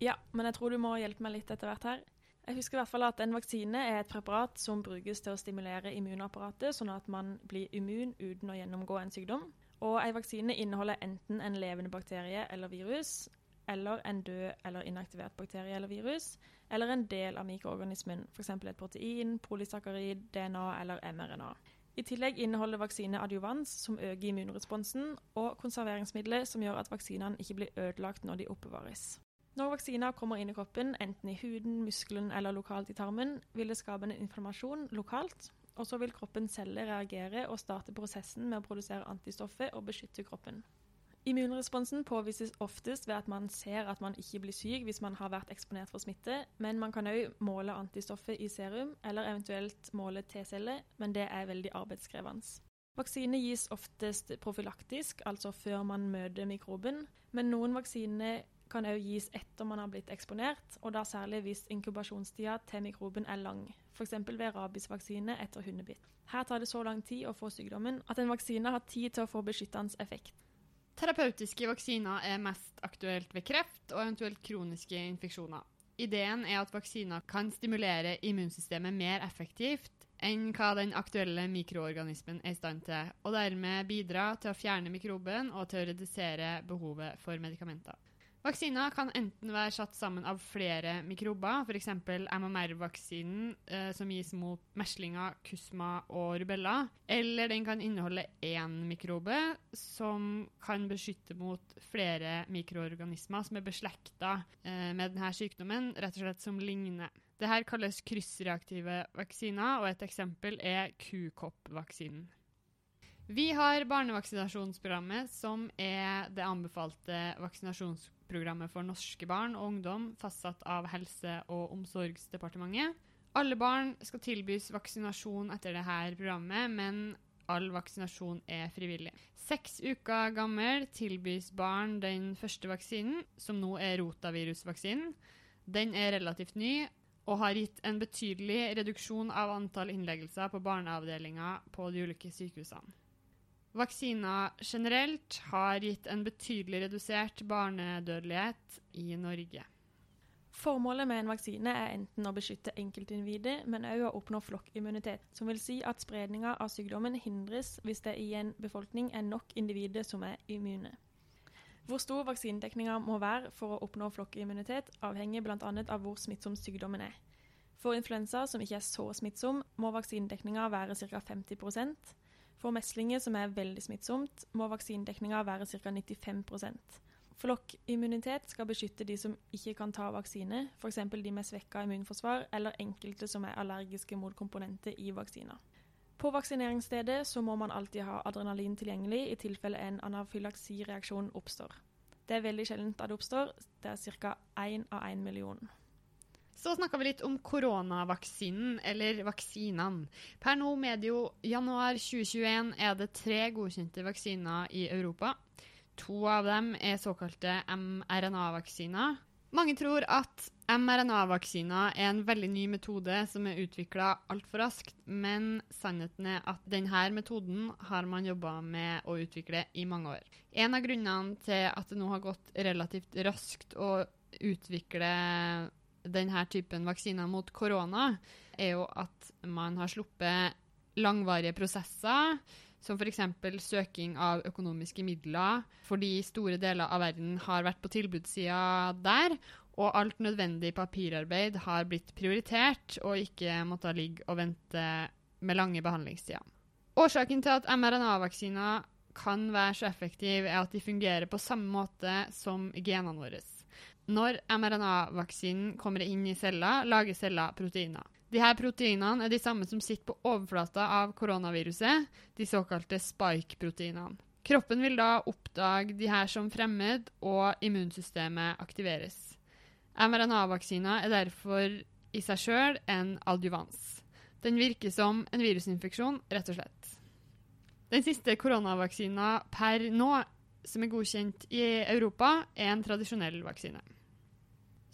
[SPEAKER 1] Ja, men jeg tror du må hjelpe meg litt etter hvert her. Jeg husker i hvert fall at en vaksine er et preparat som brukes til å stimulere immunapparatet, sånn at man blir immun uten å gjennomgå en sykdom. Og en vaksine inneholder enten en levende bakterie eller virus, eller en død eller inaktivert bakterie eller virus, eller en del av mikroorganismen, f.eks. et protein, polysakkarid, DNA eller mRNA. I tillegg inneholder vaksine adjuvans, som øker immunresponsen, og konserveringsmidler som gjør at vaksinene ikke blir ødelagt når de oppbevares. Når vaksiner kommer inn i kroppen, enten i huden, muskelen eller lokalt i tarmen, vil det skape en inflammasjon lokalt, og så vil kroppens celler reagere og starte prosessen med å produsere antistoffet og beskytte kroppen. Immunresponsen påvises oftest ved at man ser at man ikke blir syk hvis man har vært eksponert for smitte, men man kan òg måle antistoffet i serum, eller eventuelt måle T-celler, men det er veldig arbeidskrevende. Vaksine gis oftest profylaktisk, altså før man møter mikroben, men noen vaksiner kan òg gis etter man har blitt eksponert, og da særlig hvis inkubasjonstida til mikroben er lang, f.eks. ved rabiesvaksine etter hundebitt. Her tar det så lang tid å få sykdommen at en vaksine har tid til å få beskyttende effekt.
[SPEAKER 2] Terapeutiske vaksiner er mest aktuelt ved kreft og eventuelt kroniske infeksjoner. Ideen er at vaksiner kan stimulere immunsystemet mer effektivt enn hva den aktuelle mikroorganismen er i stand til, og dermed bidra til å fjerne mikroben og til å redusere behovet for medikamenter. Vaksiner kan enten være satt sammen av flere mikrober, f.eks. MMR-vaksinen eh, som gis mot meslinger, kusma og rubella, eller den kan inneholde én mikrobe som kan beskytte mot flere mikroorganismer som er beslekta eh, med denne sykdommen, rett og slett som ligner. Dette kalles kryssreaktive vaksiner, og et eksempel er kukoppvaksinen. Vi har barnevaksinasjonsprogrammet, som er det anbefalte vaksinasjonsprogrammet for norske barn og ungdom fastsatt av Helse- og omsorgsdepartementet. Alle barn skal tilbys vaksinasjon etter dette programmet, men all vaksinasjon er frivillig. Seks uker gammel tilbys barn den første vaksinen, som nå er rotavirusvaksinen. Den er relativt ny og har gitt en betydelig reduksjon av antall innleggelser på barneavdelinger på de ulike sykehusene. Vaksiner generelt har gitt en betydelig redusert barnedødelighet i Norge.
[SPEAKER 1] Formålet med en vaksine er enten å beskytte enkeltindividet, men òg å oppnå flokkimmunitet, som vil si at spredninga av sykdommen hindres hvis det i en befolkning er nok individer som er immune. Hvor stor vaksinedekninga må være for å oppnå flokkimmunitet, avhenger bl.a. av hvor smittsom sykdommen er. For influensa, som ikke er så smittsom, må vaksinedekninga være ca. 50 For meslinger, som er veldig smittsomt, må vaksinedekninga være ca. 95% Flokkimmunitet skal beskytte de som ikke kan ta vaksine, f.eks. de med svekka immunforsvar, eller enkelte som er allergiske mot komponenter i vaksiner. På vaksineringsstedet så må man alltid ha adrenalin tilgjengelig i tilfelle en anafylaksireaksjon oppstår. Det er veldig sjeldent at det oppstår. Det er ca. én av én million.
[SPEAKER 2] Så snakka vi litt om koronavaksinen, eller vaksinene. Per nå medio januar 2021 er det tre godkjente vaksiner i Europa. To av dem er såkalte mRNA-vaksiner. Mange tror at mRNA-vaksiner er en veldig ny metode som er utvikla altfor raskt, men sannheten er at denne metoden har man jobba med å utvikle i mange år. En av grunnene til at det nå har gått relativt raskt å utvikle denne typen vaksiner mot korona, er jo at man har sluppet langvarige prosesser som f.eks. søking av økonomiske midler, fordi store deler av verden har vært på tilbudssida der, og alt nødvendig papirarbeid har blitt prioritert og ikke måttet ligge og vente med lange behandlingstider. Årsaken til at mRNA-vaksiner kan være så effektive, er at de fungerer på samme måte som genene våre. Når mRNA-vaksinen kommer inn i celler, lager celler proteiner. De her proteinene er de samme som sitter på overflata av koronaviruset, de såkalte spike-proteinene. Kroppen vil da oppdage de her som fremmed, og immunsystemet aktiveres. mRNA-vaksiner er derfor i seg sjøl en adjuvans. Den virker som en virusinfeksjon, rett og slett. Den siste koronavaksina per nå som er godkjent i Europa, er en tradisjonell vaksine.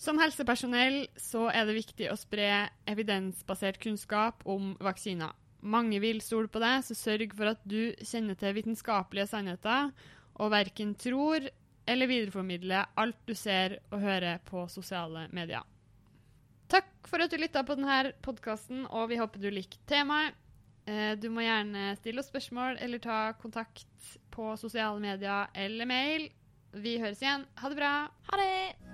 [SPEAKER 2] Som helsepersonell så er det viktig å spre evidensbasert kunnskap om vaksiner. Mange vil stole på deg, så sørg for at du kjenner til vitenskapelige sannheter, og verken tror eller videreformidler alt du ser og hører på sosiale medier. Takk for at du lytta på denne podkasten, og vi håper du likte temaet. Eh, du må gjerne stille oss spørsmål eller ta kontakt på sosiale medier eller mail. Vi høres igjen. Ha det bra.
[SPEAKER 1] Ha det!